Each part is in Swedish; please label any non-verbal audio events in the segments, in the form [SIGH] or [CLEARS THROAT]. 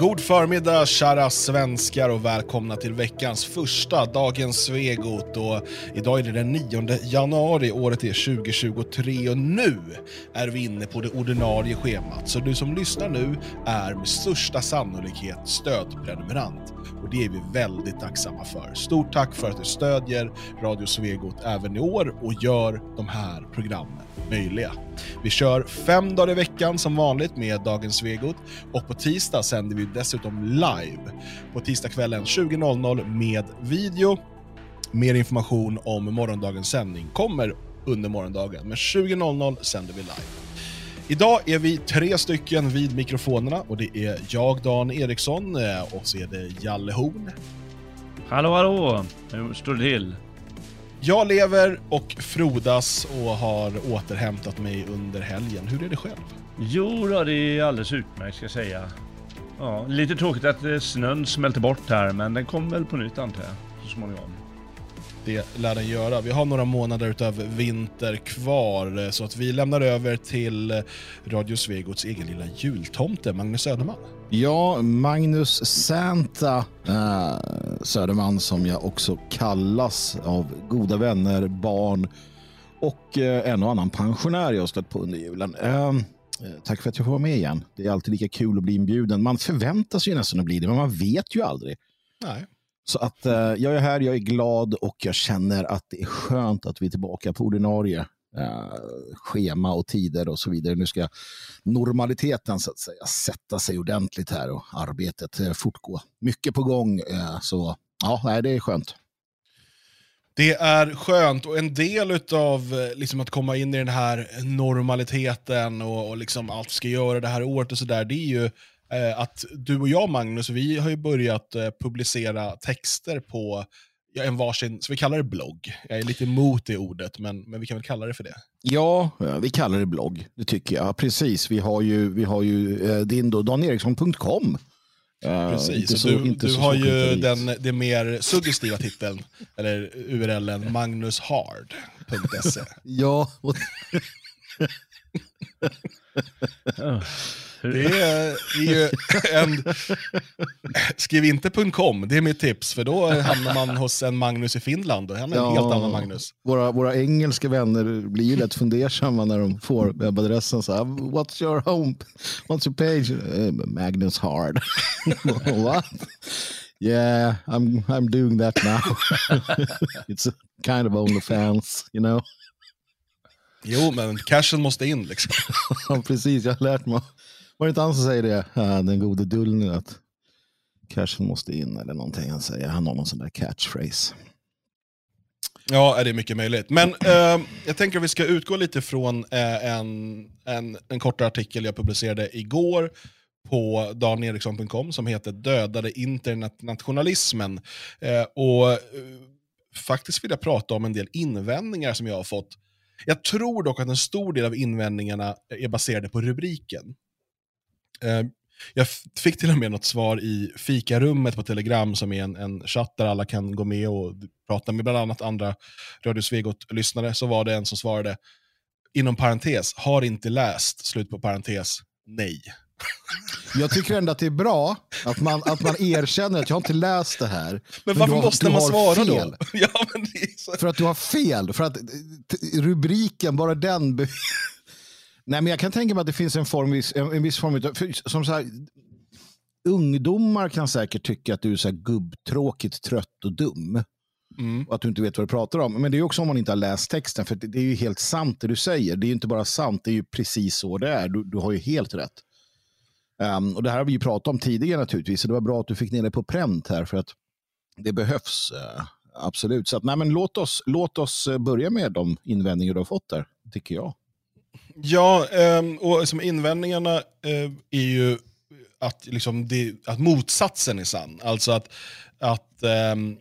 God förmiddag kära svenskar och välkomna till veckans första Dagens Svegot. Och idag är det den 9 januari, året är 2023 och nu är vi inne på det ordinarie schemat. Så du som lyssnar nu är med största sannolikhet stödprenumerant. Och det är vi väldigt tacksamma för. Stort tack för att du stödjer Radio Svegot även i år och gör de här programmen möjliga. Vi kör fem dagar i veckan som vanligt med Dagens Svegot och på tisdag sänder vi dessutom live på tisdagskvällen 20.00 med video. Mer information om morgondagens sändning kommer under morgondagen, men 20.00 sänder vi live. Idag är vi tre stycken vid mikrofonerna och det är jag, Dan Eriksson, eh, och så är det Jalle Horn. Hallå hallå! Hur står det till? Jag lever och frodas och har återhämtat mig under helgen. Hur är det själv? Jo då, det är alldeles utmärkt ska jag säga. Ja, lite tråkigt att eh, snön smälter bort här, men den kommer väl på nytt antar jag, så småningom. Det lär den göra. Vi har några månader utav vinter kvar, eh, så att vi lämnar över till eh, Radio Svegots egen lilla jultomte, Magnus Söderman. Ja, Magnus Santa äh, Söderman som jag också kallas av goda vänner, barn och äh, en och annan pensionär jag stött på under julen. Äh, tack för att jag får vara med igen. Det är alltid lika kul att bli inbjuden. Man förväntar sig nästan att bli det, men man vet ju aldrig. Nej. Så att eh, jag är här, jag är glad och jag känner att det är skönt att vi är tillbaka på ordinarie eh, schema och tider och så vidare. Nu ska normaliteten så att säga sätta sig ordentligt här och arbetet eh, fortgå. Mycket på gång, eh, så ja, nej, det är skönt. Det är skönt och en del av eh, liksom, att komma in i den här normaliteten och, och liksom allt ska göra det här året och sådär, det är ju att du och jag Magnus, vi har ju börjat eh, publicera texter på ja, en varsin, så vi kallar det blogg. Jag är lite emot det ordet, men, men vi kan väl kalla det för det. Ja, vi kallar det blogg. Det tycker jag. Precis. Vi har ju, vi har ju eh, din då, daneriksson.com. Uh, Precis, så, du, du har ju den, den mer suggestiva titeln, eller URLen, magnushard.se. ja. [LAUGHS] Det är, ju en... Skriv inte .com, det är mitt tips, för då hamnar man hos en Magnus i Finland. Och han är en ja, helt annan Magnus. Våra, våra engelska vänner blir ju lätt fundersamma när de får webbadressen. Så här, What's your home? What's your page? Uh, Magnus Hard. [LAUGHS] What? Yeah, I'm, I'm doing that now. [LAUGHS] It's kind of only fans, you know. Jo, men cashen måste in liksom. [LAUGHS] precis. Jag har lärt mig var det inte han som säger det? Den gode Dullny att cashen måste in eller någonting. Han säger han har någon sån där catchphrase. Ja, det är mycket möjligt. Men eh, jag tänker att vi ska utgå lite från eh, en, en, en kortare artikel jag publicerade igår på daneriksson.com som heter Dödade internationalismen. Eh, och eh, faktiskt vill jag prata om en del invändningar som jag har fått. Jag tror dock att en stor del av invändningarna är baserade på rubriken. Eh, jag fick till och med något svar i fikarummet på Telegram som är en, en chatt där alla kan gå med och prata med bland annat andra Radio Svegot-lyssnare. Så var det en som svarade, inom parentes, har inte läst, slut på parentes, nej. [LAUGHS] Jag tycker ändå att det är bra att man, att man erkänner att jag har inte läst det här. Men, men varför har, måste man svara fel. då? [LAUGHS] Ja, så... För att du har fel. För att rubriken, bara den Nej, men jag kan tänka mig att det finns en, form, en, en viss form av... Som så här, ungdomar kan säkert tycka att du är så här gubbtråkigt, trött och dum. Mm. Och att du inte vet vad du pratar om. Men det är också om man inte har läst texten. För det är ju helt sant det du säger. Det är ju inte bara sant, det är ju precis så det är. Du, du har ju helt rätt. Um, och Det här har vi ju pratat om tidigare naturligtvis. Så det var bra att du fick ner det på pränt här. För att det behövs. Uh, absolut. Så att, nej, men låt, oss, låt oss eh, börja med de invändningar du har fått där, tycker jag. Ja, ehm, och som invändningarna eh, är ju att, liksom det, att motsatsen är sann. Alltså att, att ehm,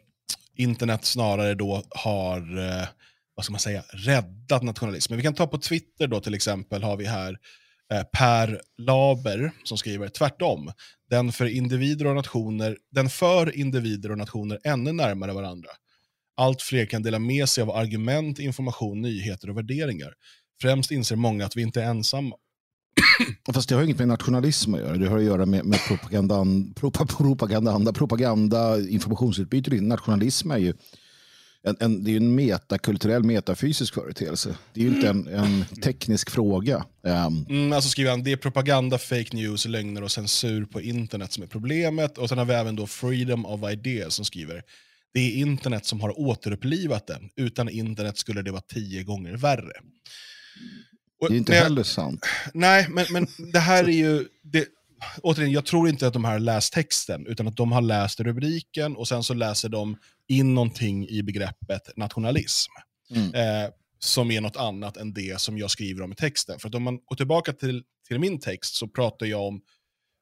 internet snarare då har eh, vad ska man säga, räddat nationalismen. Vi kan ta på Twitter då till exempel, har vi här eh, Per Laber som skriver tvärtom. Den för individer och nationer, den för individer och nationer ännu närmare varandra. Allt fler kan dela med sig av argument, information, nyheter och värderingar. Främst inser många att vi inte är ensamma. [COUGHS] Fast det har inget med nationalism att göra. Det har att göra med, med propagandan, propaganda, propaganda, informationsutbyte. Nationalism är ju en, en, det är en metakulturell, metafysisk företeelse. Det är ju inte en, en teknisk fråga. Um, mm, alltså skriver han, det är propaganda, fake news, lögner och censur på internet som är problemet. Och sen har vi även då Freedom of Ideas som skriver, det är internet som har återupplivat den. Utan internet skulle det vara tio gånger värre. Och, det är inte men, heller sant. Nej, men, men [LAUGHS] det här är ju... Det, återigen, jag tror inte att de här har läst texten, utan att de har läst rubriken och sen så läser de in någonting i begreppet nationalism. Mm. Eh, som är något annat än det som jag skriver om i texten. För att om man går tillbaka till, till min text så pratar jag om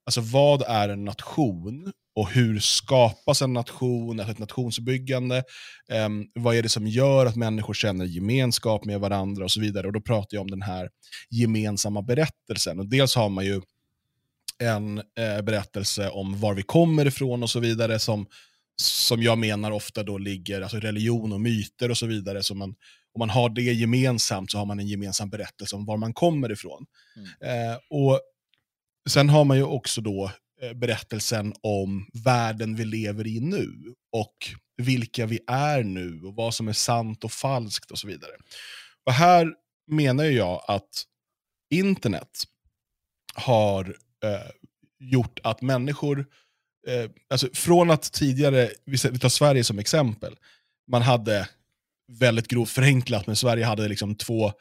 alltså vad är en nation och hur skapas en nation, ett nationsbyggande. Eh, vad är det som gör att människor känner gemenskap med varandra och så vidare. Och Då pratar jag om den här gemensamma berättelsen. Och dels har man ju en eh, berättelse om var vi kommer ifrån och så vidare som, som jag menar ofta då ligger, alltså religion och myter och så vidare. Så man, om man har det gemensamt så har man en gemensam berättelse om var man kommer ifrån. Mm. Eh, och Sen har man ju också då Eh, berättelsen om världen vi lever i nu och vilka vi är nu och vad som är sant och falskt och så vidare. Och här menar jag att internet har eh, gjort att människor, eh, alltså från att tidigare, vi tar Sverige som exempel, man hade väldigt grovt förenklat, men Sverige hade liksom två,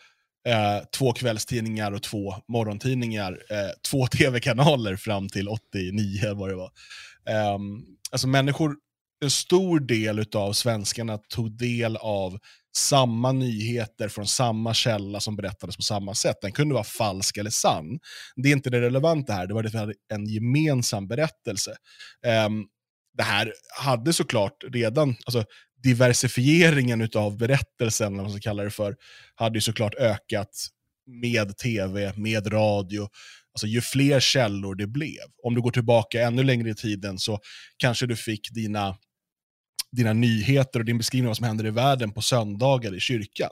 eh, två kvällstidningar och två morgontidningar, eh, två [LAUGHS] tv-kanaler fram till 89 vad det var. Eh, alltså människor, en stor del av svenskarna tog del av samma nyheter från samma källa som berättades på samma sätt. Den kunde vara falsk eller sann. Det är inte det relevanta här, det var det vi hade en gemensam berättelse. Um, det här hade såklart redan, alltså diversifieringen av berättelsen, eller vad man ska kalla det för, hade ju såklart ökat med tv, med radio. Alltså ju fler källor det blev. Om du går tillbaka ännu längre i tiden så kanske du fick dina dina nyheter och din beskrivning av vad som händer i världen på söndagar i kyrkan.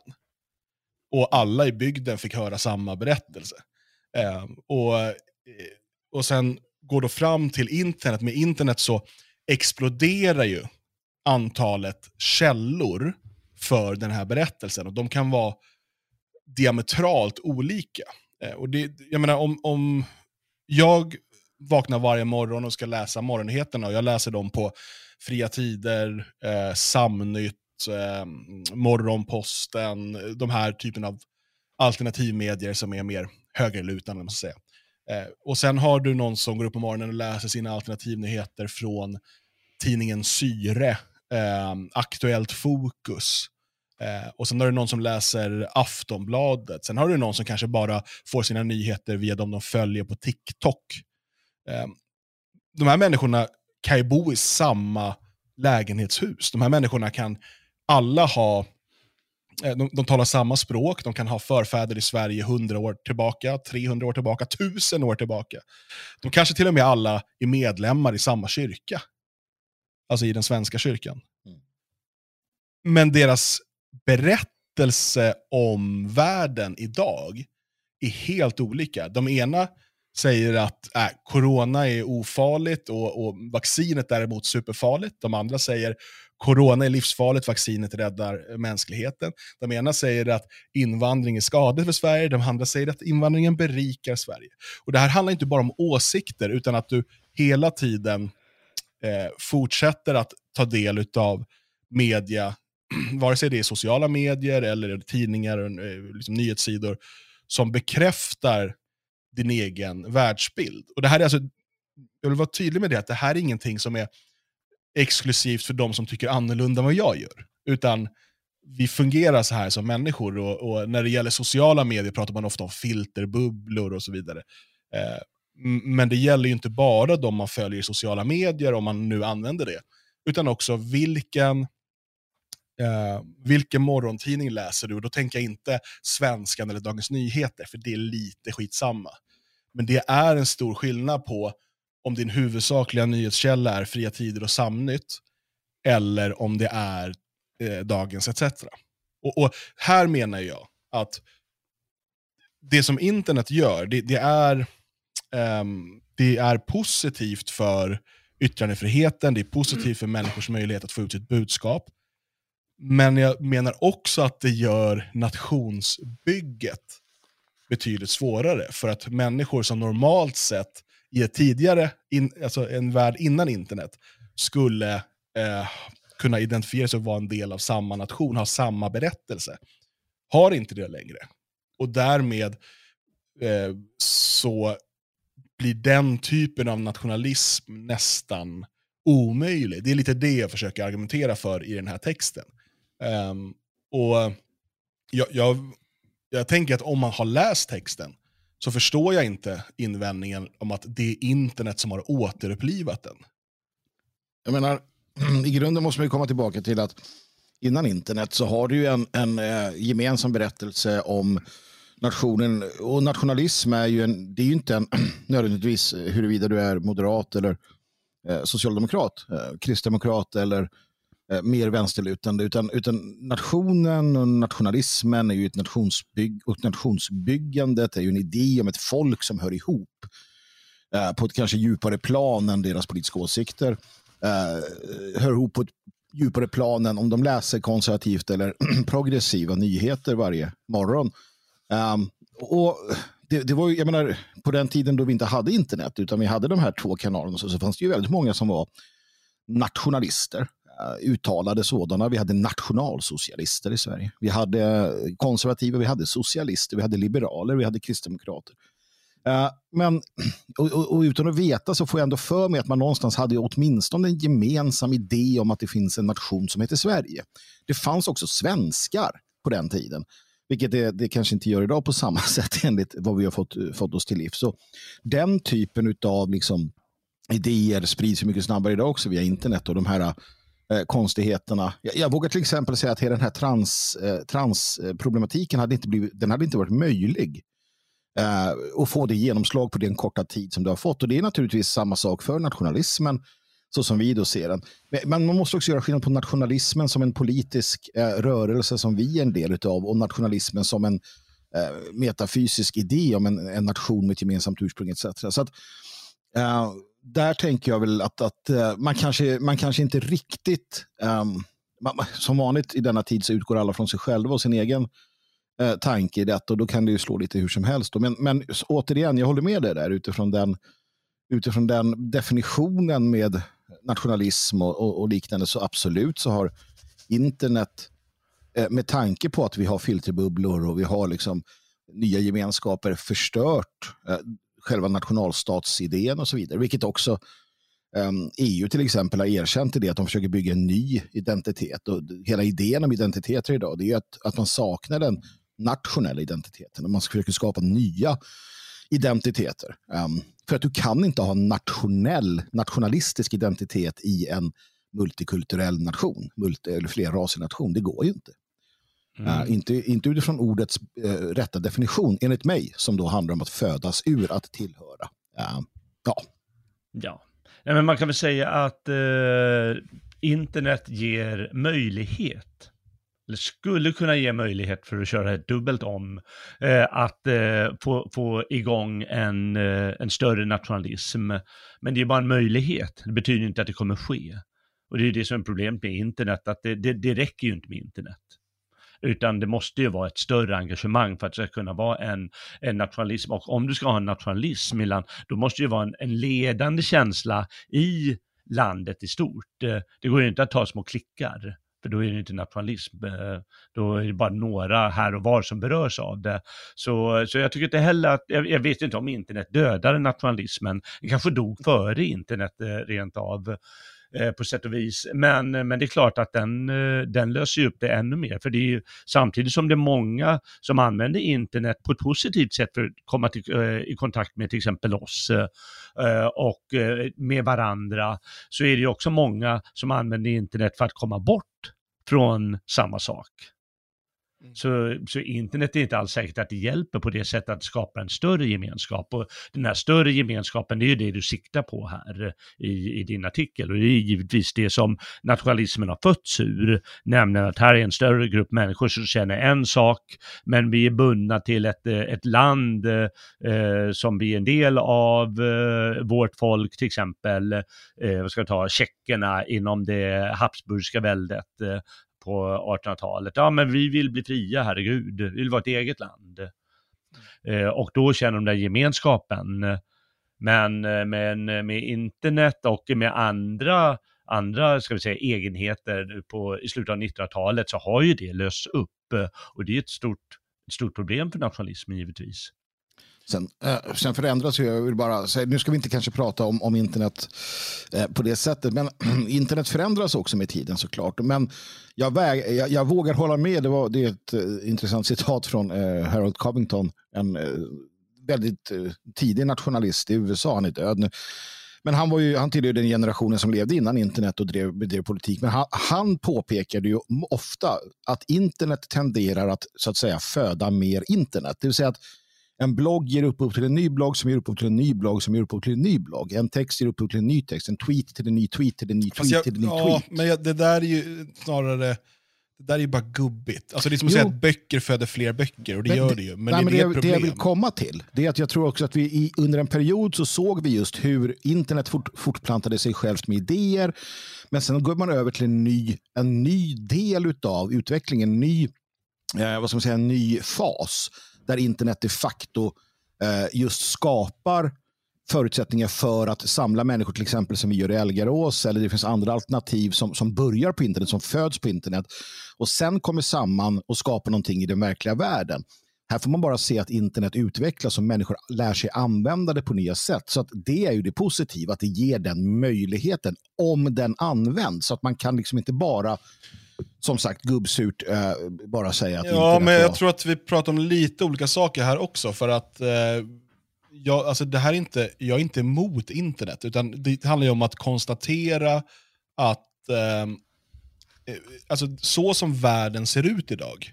Och alla i bygden fick höra samma berättelse. Ehm, eh, och, och sen går då fram till internet. Med internet så exploderar ju antalet källor för den här berättelsen. Och de kan vara diametralt olika. Eh, och det, jag menar, om, om jag vaknar varje morgon och ska läsa morgonnyheterna och jag läser dem på Fria Tider, eh, Samnytt, eh, Morgonposten, de här typen av alternativmedier som är mer högerlutande. Man säga. Eh, och sen har du någon som går upp på morgonen och läser sina alternativnyheter från tidningen Syre, eh, Aktuellt Fokus. Eh, och sen har du någon som läser Aftonbladet. Sen har du någon som kanske bara får sina nyheter via de de följer på TikTok. Eh, de här människorna kan ju bo i samma lägenhetshus. De här människorna kan alla ha eh, de, de talar samma språk, de kan ha förfäder i Sverige 100 år tillbaka, 300 år tillbaka, 1000 år tillbaka. De kanske till och med alla är medlemmar i samma kyrka. Alltså i den svenska kyrkan. Mm. Men deras berättelse om världen idag är helt olika. De ena säger att äh, corona är ofarligt och, och vaccinet däremot superfarligt. De andra säger corona är livsfarligt, vaccinet räddar mänskligheten. De ena säger att invandring är skadligt för Sverige, de andra säger att invandringen berikar Sverige. Och Det här handlar inte bara om åsikter, utan att du hela tiden eh, fortsätter att ta del av media, [CLEARS THROAT] vare sig det är sociala medier eller tidningar, och eh, liksom nyhetssidor, som bekräftar din egen världsbild. Och det här är alltså, jag vill vara tydlig med det, att det här är ingenting som är exklusivt för de som tycker annorlunda än vad jag gör. Utan vi fungerar så här som människor och, och, när det gäller sociala medier pratar man ofta om filterbubblor och så vidare. Eh, men det gäller ju inte bara de man följer i sociala medier, om man nu använder det, utan också vilken eh, vilken morgontidning läser du? Och då tänker jag inte Svenskan eller Dagens Nyheter, för det är lite skitsamma. Men det är en stor skillnad på om din huvudsakliga nyhetskälla är Fria Tider och Samnytt, eller om det är eh, Dagens ETC. Och, och här menar jag att det som internet gör, det, det är, det är positivt för yttrandefriheten, det är positivt för människors möjlighet att få ut sitt budskap. Men jag menar också att det gör nationsbygget betydligt svårare. För att människor som normalt sett i ett tidigare, in, alltså en värld innan internet, skulle eh, kunna identifiera sig och vara en del av samma nation, ha samma berättelse, har inte det längre. Och därmed eh, så blir den typen av nationalism nästan omöjlig. Det är lite det jag försöker argumentera för i den här texten. Um, och jag, jag, jag tänker att om man har läst texten så förstår jag inte invändningen om att det är internet som har återupplivat den. Jag menar, [CLEARS THROAT] i grunden måste man komma tillbaka till att innan internet så har du en, en eh, gemensam berättelse om nationen. Och nationalism är ju, en, det är ju inte en, [CLEARS THROAT] nödvändigtvis huruvida du är moderat eller eh, socialdemokrat, eh, kristdemokrat eller eh, mer vänsterlutande. Utan, utan nationen och nationalismen är ju ett nationsbygg, och nationsbyggandet är ju en idé om ett folk som hör ihop eh, på ett kanske djupare plan än deras politiska åsikter. Eh, hör ihop på ett djupare plan än om de läser konservativt eller [CLEARS THROAT] progressiva nyheter varje morgon. Um, och det, det, var jag menar, på den tiden då vi inte hade internet utan vi hade de här två kanalerna så, så fanns det ju väldigt många som var nationalister, uh, uttalade sådana. Vi hade nationalsocialister i Sverige. Vi hade eh, konservativa, vi hade socialister, vi hade liberaler, vi hade kristdemokrater. Uh, men [CLEARS THROAT] och, och, och, utan att veta så får jag ändå för mig att man någonstans hade åtminstone en gemensam idé om att det finns en nation som heter Sverige. Det fanns också svenskar på den tiden vilket det, det kanske inte gör idag på samma [LAUGHS] sätt enligt vad vi har fått, fått oss till liv. Så den typen av liksom, idéer sprids mycket snabbare idag också via internet och de här eh, konstigheterna. Jag, jag, vågar till exempel säga att hela den här trans, eh, transproblematiken hade inte, blivit, den hade inte varit möjlig eh, att få det genomslag på den korta tid som det har fått. Och det är naturligtvis samma sak för nationalismen så som vi då ser den. Men man måste också göra skillnad på nationalismen som en politisk eh, rörelse som vi är en del av och nationalismen som en eh, metafysisk idé om en, en, nation med ett gemensamt ursprung etc. Så att, eh, där tänker jag väl att, att eh, man, kanske, man kanske inte riktigt, ehm, man, som vanligt i denna tid så utgår alla från sig själva och sin egen eh, tanke i detta och då kan det ju slå lite hur som helst. Men, men återigen, jag håller med dig där utifrån den, utifrån den definitionen med nationalism och, och, och, liknande så absolut så har internet eh, med tanke på att vi har filterbubblor och vi har liksom nya gemenskaper förstört eh, själva nationalstatsidén och så vidare. Vilket också ehm, EU till exempel har erkänt i det att de försöker bygga en ny identitet. Och hela idén om identiteter idag det är att, att man saknar den nationella identiteten. Och man försöker skapa nya identiteter. Um, för att du kan inte ha nationell, nationalistisk identitet i en multikulturell nation, multi eller flerrasig nation. Det går ju inte. Mm. Uh, inte, inte utifrån ordets uh, rätta definition, enligt mig, som då handlar om att födas ur, att tillhöra. Uh, ja. Ja, men man kan väl säga att internet ger möjlighet eller skulle kunna ge möjlighet för att köra ett dubbelt om, eh, att eh, få, få igång en, eh, en större nationalism. Men det är bara en möjlighet, det betyder inte att det kommer ske. Och det är det som är problemet med internet, att det, det, det räcker ju inte med internet. Utan det måste ju vara ett större engagemang för att det ska kunna vara en, en nationalism. Och om du ska ha en nationalism, Milan, då måste det ju vara en, en ledande känsla i landet i stort. Eh, det går ju inte att ta små klickar. För då är det inte nationalism, eh, då är det bara några här och var som berörs av det. Så, så jag tycker inte heller att, jag, jag vet inte om internet dödade nationalismen, den kanske dog före internet eh, rent av eh, på sätt och vis. Men, men det är klart att den, den löser ju upp det ännu mer. För det är ju, samtidigt som det är många som använder internet på ett positivt sätt för att komma till, i kontakt med till exempel oss och med varandra, så är det ju också många som använder internet för att komma bort från samma sak. Mm. Så, så internet är inte alls säkert att det hjälper på det sättet att skapa en större gemenskap. Och den här större gemenskapen, det är ju det du siktar på här i, i din artikel. Och det är givetvis det som nationalismen har fötts ur, nämligen att här är en större grupp människor som känner en sak, men vi är bundna till ett, eh, ett land eh, som vi är en del av, eh, vårt folk till exempel, eh, vad ska jag ta, tjeckerna inom det Habsburgska väldet, eh, på 1800-talet. Ja, men vi vill bli fria, herregud. Vi vill vara ett eget land. Eh, och då känner de den gemenskapen. Men med, med internet och med andra, andra ska vi säga, egenheter på, i slutet av 1900-talet så har ju det lösts upp. Och det är ett stort, ett stort problem för nationalismen givetvis. Sen, eh, sen förändras ju, jag vill bara säga, nu ska vi inte kanske prata om, om internet eh, på det sättet, men [CLEARS THROAT] internet förändras också med tiden såklart. Men jag, väg, jag, jag, vågar hålla med, det, var, det är ett eh, intressant [LAUGHS] citat från eh, Harold Covington, en eh, väldigt eh, tidig nationalist i USA, han är död nu. Men han, var ju, han tillhörde den generationen som levde innan internet och drev, bedrev politik. Men han, han påpekade ju ofta att internet tenderar att så att säga föda mer internet. Det vill säga att en blogg ger upphov till en ny blogg som ger upphov till en ny blogg som ger upphov till en ny blogg. En text ger upphov till en ny text. En tweet till en ny tweet till en ny tweet jag, till en ny ja, tweet. Men jag, det där är ju snarare... Det där är ju bara gubbigt. Alltså det är som att jo. säga att böcker föder fler böcker, och det men, gör det ju. Men, nej, det, men det, det, jag vill komma till, det är att jag tror också att vi i, under en period så såg vi just hur internet fort, fortplantade sig självt med idéer. Men sen går man över till en ny, en ny del av utvecklingen, en ny, eh, vad ska man säga, en ny fas där internet de facto eh, just skapar förutsättningar för att samla människor, till exempel som vi gör i Elgarås, eller det finns andra alternativ som, som börjar på internet, som föds på internet och sen kommer samman och skapar någonting i den verkliga världen. Här får man bara se att internet utvecklas och människor lär sig använda det på nya sätt. Så att det är ju det positiva, att det ger den möjligheten om den används. Så att man kan liksom inte bara som sagt gubbsurt äh, bara säga att Ja, men jag tror att vi pratar om lite olika saker här också. För att eh, jag, alltså det här är inte, jag är inte emot internet, utan det handlar ju om att konstatera att eh, eh, alltså, så som världen ser ut idag,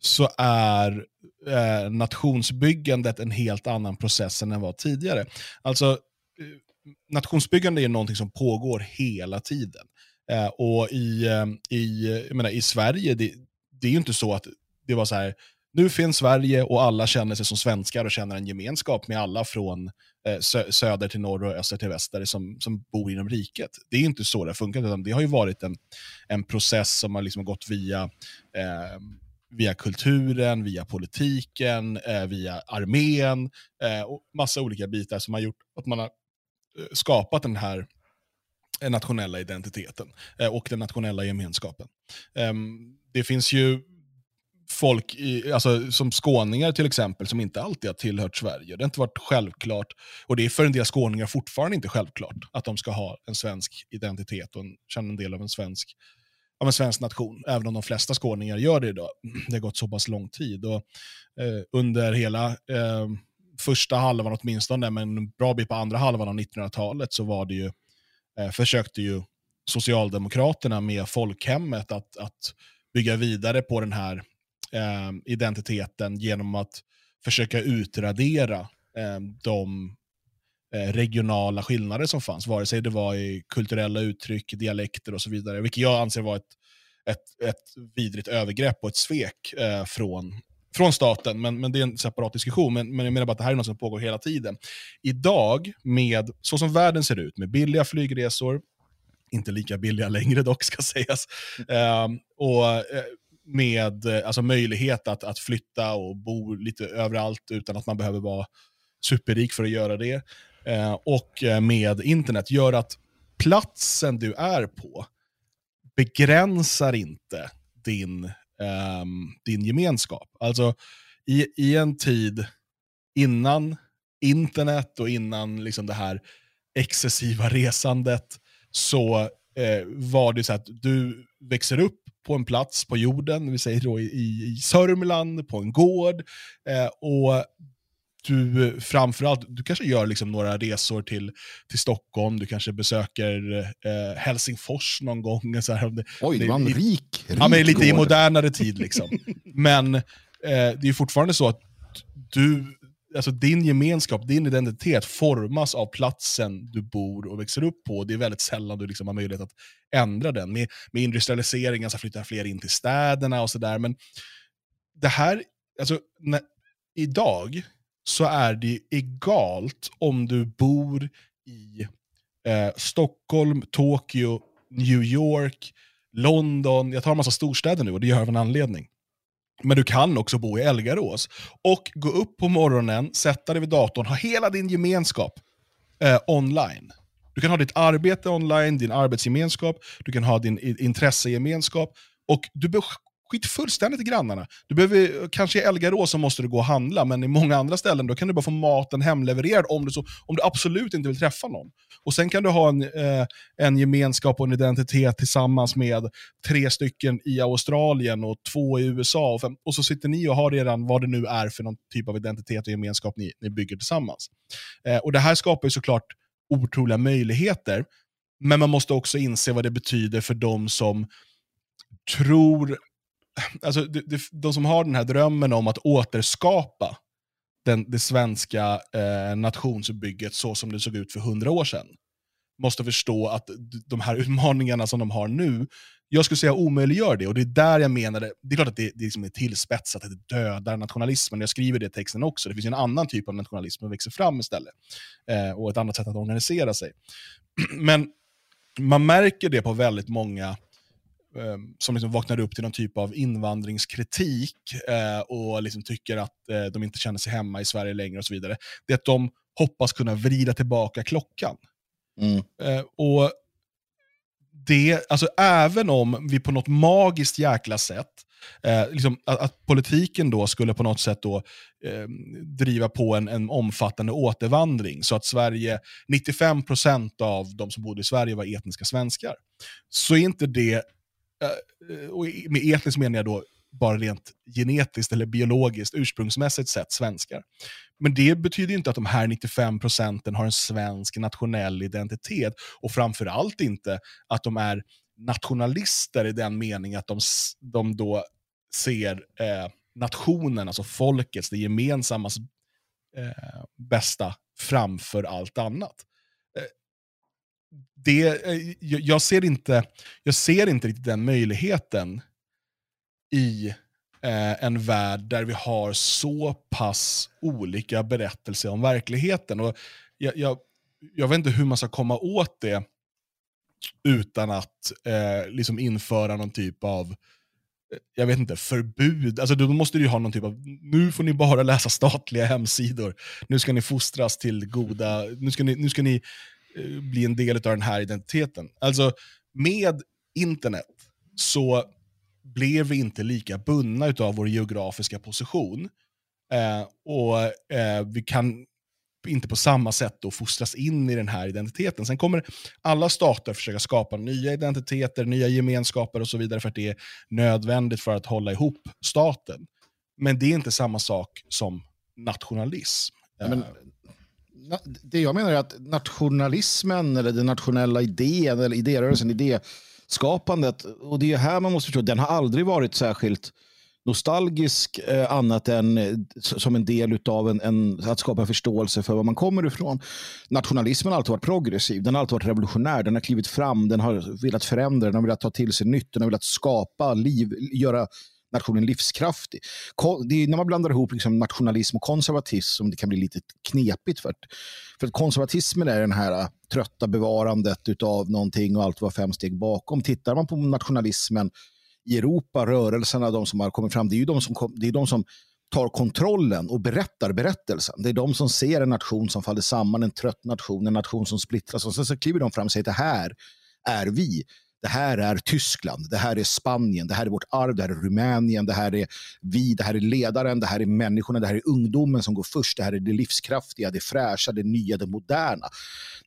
så är eh, nationsbyggandet en helt annan process än den var tidigare. Alltså, eh, nationsbyggande är någonting som pågår hela tiden. Eh, och i, eh, i, jag menar, i Sverige, det, det är ju inte så att det var så här, nu finns Sverige och alla känner sig som svenskar och känner en gemenskap med alla från eh, sö söder till norr och öster till väster som, som bor inom riket. Det är inte så det har funkat, utan det har ju varit en, en process som har liksom gått via, eh, via kulturen, via politiken, eh, via armén eh, och massa olika bitar som har gjort att man har eh, skapat den här Eh, nationella identiteten eh, och den nationella gemenskapen. Ehm, det finns ju folk, i, alltså, som skåningar till exempel, som inte alltid har tillhört Sverige. Det har inte varit självklart, och det är för en del skåningar fortfarande inte självklart, att de ska ha en svensk identitet och en, känna en del av en svensk av en svensk nation, även om de flesta skåningar gör det idag. [CLEARS THROAT] Det har gått så pass lång tid. Och, eh, under hela eh, första halvan åtminstone, men en bra bit på andra halvan av 1900-talet så var det ju eh, försökte ju Socialdemokraterna med folkhemmet att, att bygga vidare på den här eh, identiteten genom att försöka utradera eh, de eh, regionala skillnader som fanns, vare sig det var i kulturella uttryck, dialekter och så vidare, vilket jag anser var ett, ett, ett vidrigt övergrepp och ett svek eh, från, från staten, men, men det är en separat diskussion. Men, men jag menar bara att det här är något som pågår hela tiden. Idag, med så som världen ser ut, med billiga flygresor, inte lika billiga längre dock ska sägas, ehm, eh, och med eh, alltså, möjlighet att, att flytta och bo lite överallt utan att man behöver vara superrik för att göra det. Eh, och eh, med internet gör att platsen du är på begränsar inte din um, din gemenskap. Alltså i, i en tid innan internet och innan liksom det här excessiva resandet så eh, var det så att du växer upp på en plats på jorden, vi säger då i, i Sörmland, på en gård, eh, och du framförallt, du kanske gör liksom några resor till, till Stockholm, du kanske besöker eh, Helsingfors någon gång. [LAUGHS] Så här, Oj, det var en rik, rik Ja, men lite i modernare tid. Liksom. [LAUGHS] men eh, det är fortfarande så att du, alltså din gemenskap, din identitet formas av platsen du bor och växer upp på. Det är väldigt sällan du liksom har möjlighet att ändra den. Med, med industrialiseringen så flyttar fler in till städerna och sådär. Men det här, alltså, när, idag så är det egalt om du bor i eh, Stockholm, Tokyo, New York, London. Jag tar en massa storstäder nu och det gör jag av en anledning. Men du kan också bo i Elgarås och gå upp på morgonen, sätta dig vid datorn, ha hela din gemenskap eh, online. Du kan ha ditt arbete online, din arbetsgemenskap, du kan ha din intressegemenskap och du skit fullständigt i grannarna. Du behöver, kanske i Elgarås så måste du gå och handla, men i många andra ställen då kan du bara få maten hemlevererad om du, så, om du absolut inte vill träffa någon. Och Sen kan du ha en, eh, en gemenskap och en identitet tillsammans med tre stycken i Australien och två i USA. Och, fem, och så sitter ni och har redan vad det nu är för någon typ av identitet och gemenskap ni, ni bygger tillsammans. Eh, och Det här skapar ju såklart otroliga möjligheter, men man måste också inse vad det betyder för de som tror alltså, de, de, som har den här drömmen om att återskapa den, det svenska eh, nationsbygget så som det såg ut för hundra år sedan, måste förstå att de här utmaningarna som de har nu, jag skulle säga omöjliggör det. Och det är där jag menar, det, är klart att det, det liksom är tillspetsat, att det dödar nationalismen. Jag skriver det i texten också. Det finns en annan typ av nationalism som växer fram istället. Eh, och ett annat sätt att organisera sig. [CLEARS THROAT] Men man märker det på väldigt många som liksom vaknar upp till någon typ av invandringskritik eh, och liksom tycker att eh, de inte känner sig hemma i Sverige längre och så vidare, det är att de hoppas kunna vrida tillbaka klockan. Mm. Eh, och det, alltså även om vi på något magiskt jäkla sätt, eh, liksom, att, att, politiken då skulle på något sätt då, eh, driva på en, en omfattande återvandring, så att Sverige, 95% av de som bodde i Sverige var etniska svenskar, så är inte det Eh, Eh, och med etniskt menar jag då bara rent genetiskt eller biologiskt, ursprungsmässigt sett svenskar. Men det betyder inte att de här 95 procenten har en svensk nationell identitet och framförallt inte att de är nationalister i den mening att de, de då ser eh, nationen, alltså folkets, det gemensammas eh, bästa framför allt annat det, eh, jag, ser inte, jag ser inte riktigt den möjligheten i eh, en värld där vi har så pass olika berättelser om verkligheten. Och jag, jag, jag vet inte hur man ska komma åt det utan att eh, liksom införa någon typ av eh, jag vet inte, förbud. Alltså då måste du ha någon typ av, nu får ni bara läsa statliga hemsidor. Nu ska ni fostras till goda, nu ska ni, nu ska ni bli en del av den här identiteten. Alltså, med internet så blev vi inte lika bundna av vår geografiska position. Eh, och eh, vi kan inte på samma sätt då fostras in i den här identiteten. Sen kommer alla stater försöka skapa nya identiteter, nya gemenskaper och så vidare för att det är nödvändigt för att hålla ihop staten. Men det är inte samma sak som nationalism. Men det jag menar är att nationalismen eller den nationella idén eller idérörelsen, idéskapandet, och det är här man måste förstå, den har aldrig varit särskilt nostalgisk eh, annat än eh, som en del av en, en, att skapa en förståelse för var man kommer ifrån. Nationalismen har alltid varit progressiv, den har alltid varit revolutionär, den har klivit fram, den har velat förändra, den har velat ta till sig nytt, den har velat skapa liv, göra nationen livskraftig. Det är när man blandar ihop liksom nationalism och konservatism som det kan bli lite knepigt. För, för konservatismen är den här äh, trötta bevarandet av någonting och allt var fem steg bakom. Tittar man på nationalismen i Europa, rörelserna, de som har kommit fram, det är ju de som, det är de som tar kontrollen och berättar berättelsen. Det är de som ser en nation som faller samman, en trött nation, en nation som splittras. Och sen så kliver de fram och säger att det här är vi. Det här är Tyskland, det här är Spanien, det här är vårt arv, det här är Rumänien, det här är vi, det här är ledaren, det här är människorna, det här är ungdomen som går först, det här är det livskraftiga, det fräscha, det nya, det moderna.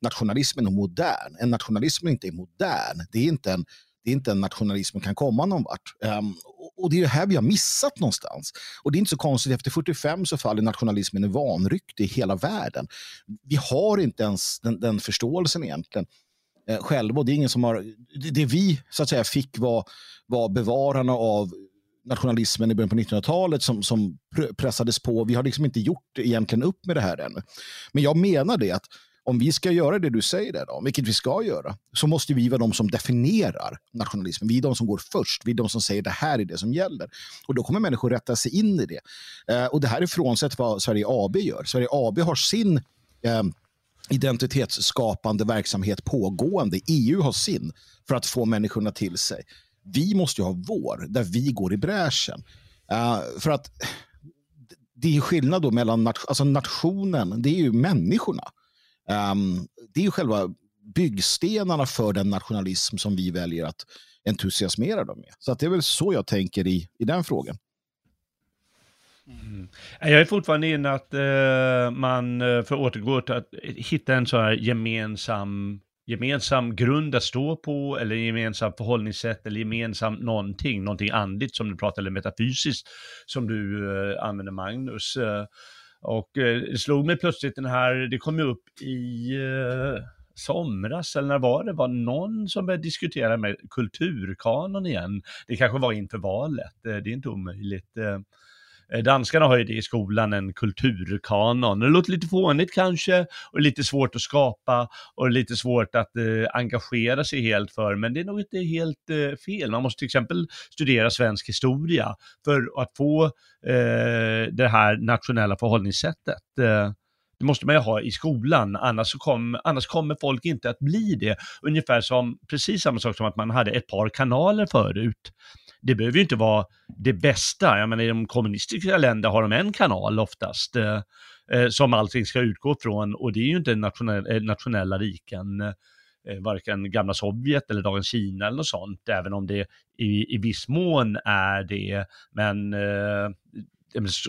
Nationalismen är modern. En nationalism inte är modern, det är inte en det är inte en nationalism som kan komma någon vart. Um, och det är det här vi har missat någonstans. Och det är inte så konstigt, efter 45 så faller nationalismen i vanrykte i hela världen. Vi har inte ens den, den förståelsen egentligen eh, själva. Det är ingen som har, det, det vi så att säga fick var, var bevararna av nationalismen i början på 1900-talet som, som pressades på. Vi har liksom inte gjort egentligen upp med det här ännu. Men jag menar det att om vi ska göra det du säger, där då, vilket vi ska göra, så måste vi vara de som definierar nationalismen. Vi är de som går först. Vi är de som säger det här är det som gäller. Och då kommer människor rätta sig in i det. Eh, och det här är frånsett vad Sverige AB gör. Sverige AB har sin eh, identitetsskapande verksamhet pågående. EU har sin för att få människorna till sig. Vi måste ha vår, där vi går i bräschen. Uh, för att det är skillnad då mellan nat alltså nationen, det är ju människorna. Um, det är ju själva byggstenarna för den nationalism som vi väljer att entusiasmera dem med. Så att det är väl så jag tänker i, i den frågan. Mm. Jag är fortfarande inne att eh, man, eh, får för att återgå till att hitta en sån här gemensam, gemensam grund att stå på, eller gemensam förhållningssätt, eller gemensam någonting, någonting andligt som du pratar, eller metafysiskt som du eh, använder Magnus. Eh, och eh, det slog mig plötsligt den här, det kom ju upp i eh, somras, eller när var det, var någon som började diskutera med kulturkanon igen. Det kanske var inför valet, eh, det är inte omöjligt. Eh, Eh, danskarna har ju det i skolan, en kulturkanon. Det låter lite fånigt kanske och lite svårt att skapa och lite svårt att eh, engagera sig helt för, men det är nog inte helt eh, fel. Man måste till exempel studera svensk historia för att få eh, det här nationella förhållningssättet. Eh, det måste man ju ha i skolan, annars, kom, annars kommer folk inte att bli det. Ungefär som, precis samma sak som att man hade ett par kanaler förut det behöver ju inte vara det bästa. Jag menar, i de kommunistiska länderna har de en kanal oftast eh, eh, som allting ska utgå från och det är ju inte nationell, eh, nationella riken, eh, varken gamla Sovjet eller dagens Kina eller något sånt, även om det i, i viss mån är det. Men eh,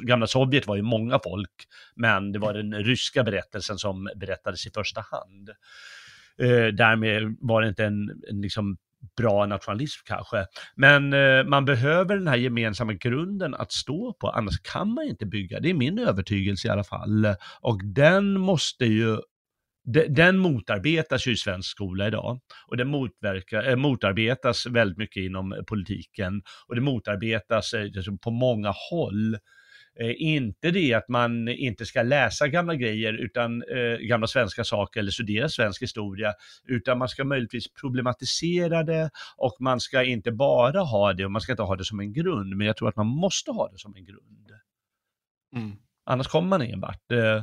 gamla Sovjet var ju många folk, men det var den ryska berättelsen som berättades i första hand. Eh, därmed var det inte en, en liksom bra nationalism kanske. Men eh, man behöver den här gemensamma grunden att stå på, annars kan man inte bygga. Det är min övertygelse i alla fall. Och den måste ju den motarbetas ju i svensk skola idag och den motverkar, äh, motarbetas väldigt mycket inom politiken och det motarbetas äh, på många håll. Eh, inte det att man inte ska läsa gamla grejer, utan eh, gamla svenska saker eller studera svensk historia, utan man ska möjligtvis problematisera det och man ska inte bara ha det och man ska inte ha det som en grund, men jag tror att man måste ha det som en grund. Mm. Annars kommer man ingen vart. Eh,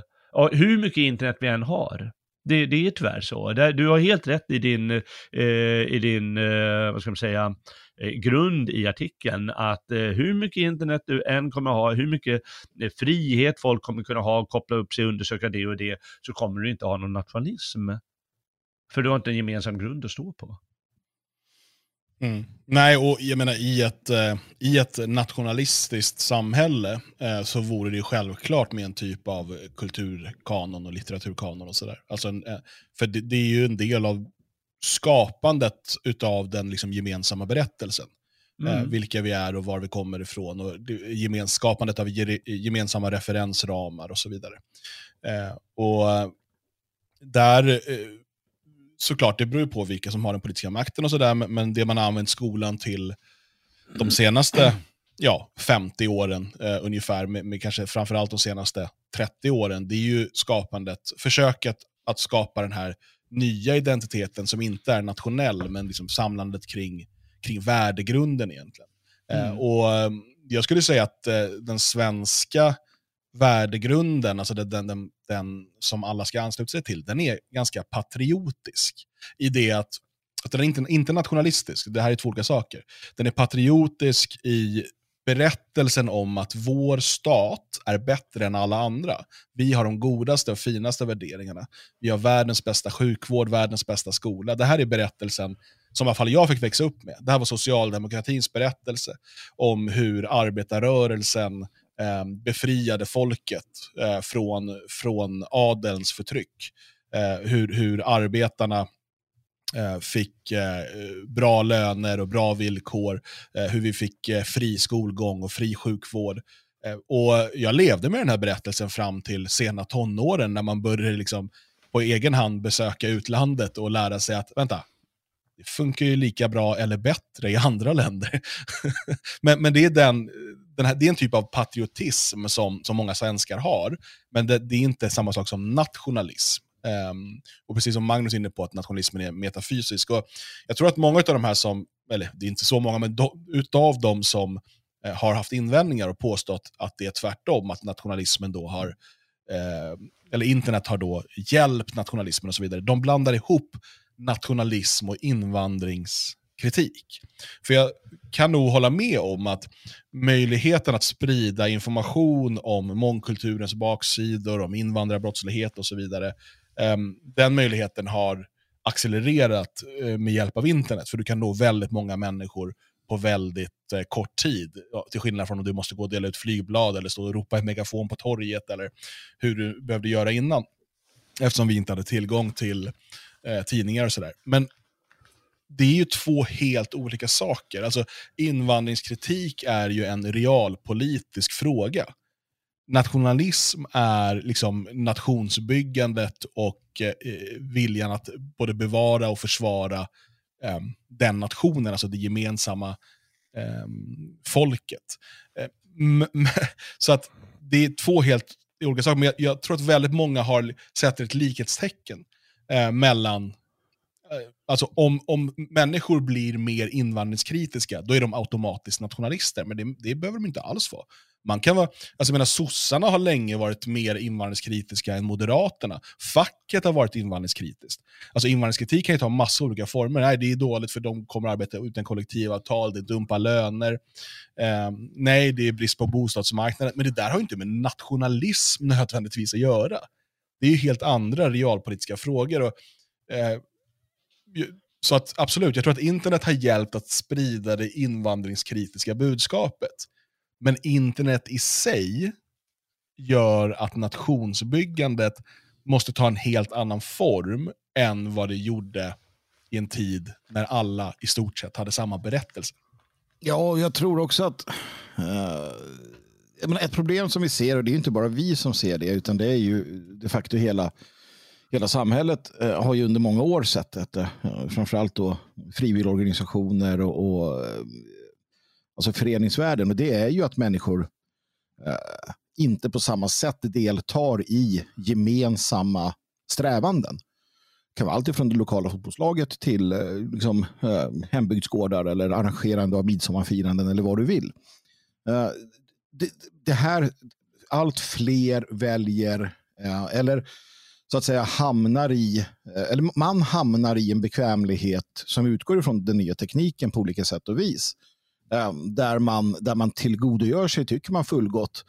hur mycket internet vi än har, det, det är tyvärr så. Du har helt rätt i din, eh, i din eh, vad ska man säga, eh, grund i artikeln att eh, hur mycket internet du än kommer ha, hur mycket eh, frihet folk kommer kunna ha, koppla upp sig, undersöka det och det, så kommer du inte ha någon nationalism. För du har inte en gemensam grund att stå på. Mm. Nej, och jag menar i ett, eh, i ett nationalistiskt samhälle eh, så vore det självklart med en typ av kulturkanon och litteraturkanon och sådär. Alltså eh, för det, det, är ju en del av skapandet utav den liksom, gemensamma berättelsen. Mm. vilka vi är och var vi kommer ifrån och det, skapandet av gemensamma referensramar och så vidare. Och där såklart, det beror ju på vilka som har den politiska makten och sådär, men det man har använt skolan till de senaste ja, 50 åren eh, ungefär, med, med kanske framförallt de senaste 30 åren, det är ju skapandet, försöket att skapa den här nya identiteten som inte är nationell, men liksom samlandet kring, kring värdegrunden egentligen. Eh, mm. Eh, och Jag skulle säga att eh, den svenska värdegrunden, alltså den, den, den, som alla ska ansluta sig till, den är ganska patriotisk. I det att, att den är inte, inte nationalistisk, det här är två olika saker. Den är patriotisk i berättelsen om att vår stat är bättre än alla andra. Vi har de godaste och finaste värderingarna. Vi har världens bästa sjukvård, världens bästa skola. Det här är berättelsen som i alla fall jag fick växa upp med. Det här var socialdemokratins berättelse om hur arbetarrörelsen eh, befriade folket eh, från, från adelns förtryck. Eh, hur, hur arbetarna eh, fick eh, bra löner och bra villkor, eh, hur vi fick eh, fri skolgång och fri sjukvård. Eh, och jag levde med den här berättelsen fram till sena tonåren när man började liksom på egen hand besöka utlandet och lära sig att, vänta, det funkar ju lika bra eller bättre i andra [LAUGHS] länder. men, men det är den, den här, det är en typ av patriotism som, som många svenskar har, men det, det är inte samma sak som nationalism. Um, och precis som Magnus är inne på, att nationalismen är metafysisk. Och jag tror att många av de här som, eller det är inte så många, men do, utav de som eh, har haft invändningar och påstått att det är tvärtom, att nationalismen då har, eh, eller internet har då hjälpt nationalismen och så vidare. De blandar ihop nationalism och invandrings kritik. För jag kan nog hålla med om att möjligheten att sprida information om mångkulturens baksidor, om invandrarbrottslighet och så vidare, ehm, den möjligheten har accelererat eh, med hjälp av internet. För du kan nå väldigt många människor på väldigt eh, kort tid. Till skillnad från om du måste gå och dela ut flygblad eller stå och ropa i megafon på torget eller hur du behövde göra innan. Eftersom vi inte hade tillgång till eh, tidningar och sådär. Men det är ju två helt olika saker. Alltså, invandringskritik är ju en realpolitisk fråga. Nationalism är liksom nationsbyggandet och eh, viljan att både bevara och försvara eh, den nationen, alltså det gemensamma eh, folket. Eh, [LAUGHS] så att det är två helt olika saker, men jag, jag, tror att väldigt många har sätter ett likhetstecken eh, mellan Eh, alltså om, om människor blir mer invandringskritiska, då är de automatiskt nationalister. Men det, det behöver de inte alls vara. Man kan vara, alltså jag menar, sossarna har länge varit mer invandringskritiska än moderaterna. Facket har varit invandringskritiskt. Alltså invandringskritik kan ju ta massa olika former. Nej, det är dåligt för de kommer arbeta utan kollektivavtal, det är dumpa löner. Eh, nej, det är brist på bostadsmarknaden. Men det där har ju inte med nationalism nödvändigtvis att göra. Det är ju helt andra realpolitiska frågor. Och, eh, så att absolut, jag tror att internet har hjälpt att sprida det invandringskritiska budskapet. Men internet i sig gör att nationsbyggandet måste ta en helt annan form än vad det gjorde i en tid när alla i stort sett hade samma berättelse. Ja, jag tror också att uh, ett problem som vi ser, och det är inte bara vi som ser det, utan det är ju de facto hela hela samhället eh, har ju under många år sett detta. Eh, framförallt då frivilligorganisationer och, och eh, alltså föreningsvärlden. Och det är ju att människor eh, inte på samma sätt deltar i gemensamma strävanden. Det kan vara allt från det lokala fotbollslaget till eh, liksom, eh, hembygdsgårdar eller arrangerande av midsommarfiranden eller vad du vill. Eh, det, det, här, allt fler väljer, eh, eller så att säga hamnar i, eh, eller man hamnar i en bekvämlighet som utgår ifrån den nya tekniken på olika sätt och vis. Eh, där man, där man tillgodogör sig, tycker man fullgott,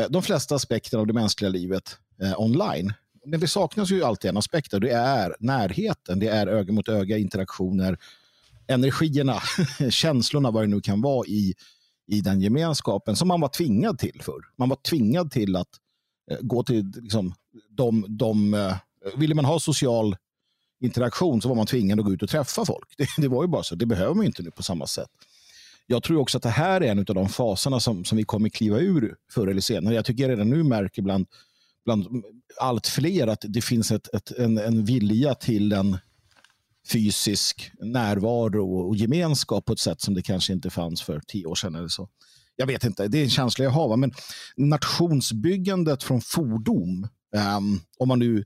eh, de flesta aspekter av det mänskliga livet online. Men det saknas ju alltid en aspekt och det är närheten, det är öga mot öga interaktioner, energierna, [LAUGHS] känslorna, vad det nu kan vara i, i den gemenskapen som man var tvingad till förr. Man var tvingad till att gå till liksom, de, de, eh, ville man ha social interaktion så var man tvingad att gå ut och träffa folk. Det, det var ju bara så. Det behöver man inte nu på samma sätt. Jag tror också att det här är en av de faserna som, som vi kommer kliva ur förr eller senare. Jag tycker jag redan nu märker bland, bland allt fler att det finns ett, ett, en, en vilja till en fysisk närvaro och gemenskap på ett sätt som det kanske inte fanns för tio år sedan. Eller så. Jag vet inte, det är en känsla jag har. Men nationsbyggandet från fordom Um, om man nu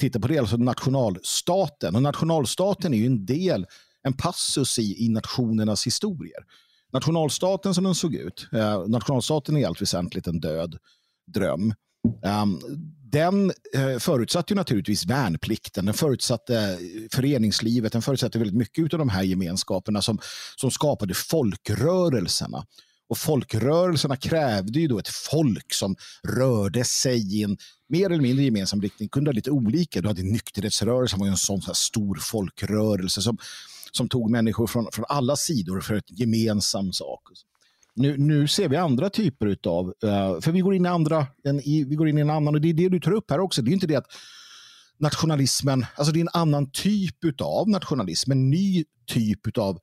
tittar på det, alltså nationalstaten. Och nationalstaten är ju en del, en passus i, i nationernas historier. Nationalstaten som den såg ut, uh, nationalstaten är i allt väsentligt en död dröm. Um, den uh, förutsatte ju naturligtvis värnplikten, den förutsatte föreningslivet, den förutsatte väldigt mycket av de här gemenskaperna som, som skapade folkrörelserna. Och folkrörelserna krävde ju då ett folk som rörde sig i en mer eller mindre gemensam riktning. kunde ha lite olika. Du hade nykterhetsrörelsen, var ju en sån här stor folkrörelse som, som tog människor från, från alla sidor för ett gemensam sak. Nu, nu ser vi andra typer av, eh, för vi går in i andra, en, i, vi går in i en annan och det är det du tar upp här också. Det är inte det att nationalismen, alltså det är en annan typ av nationalism, en ny typ av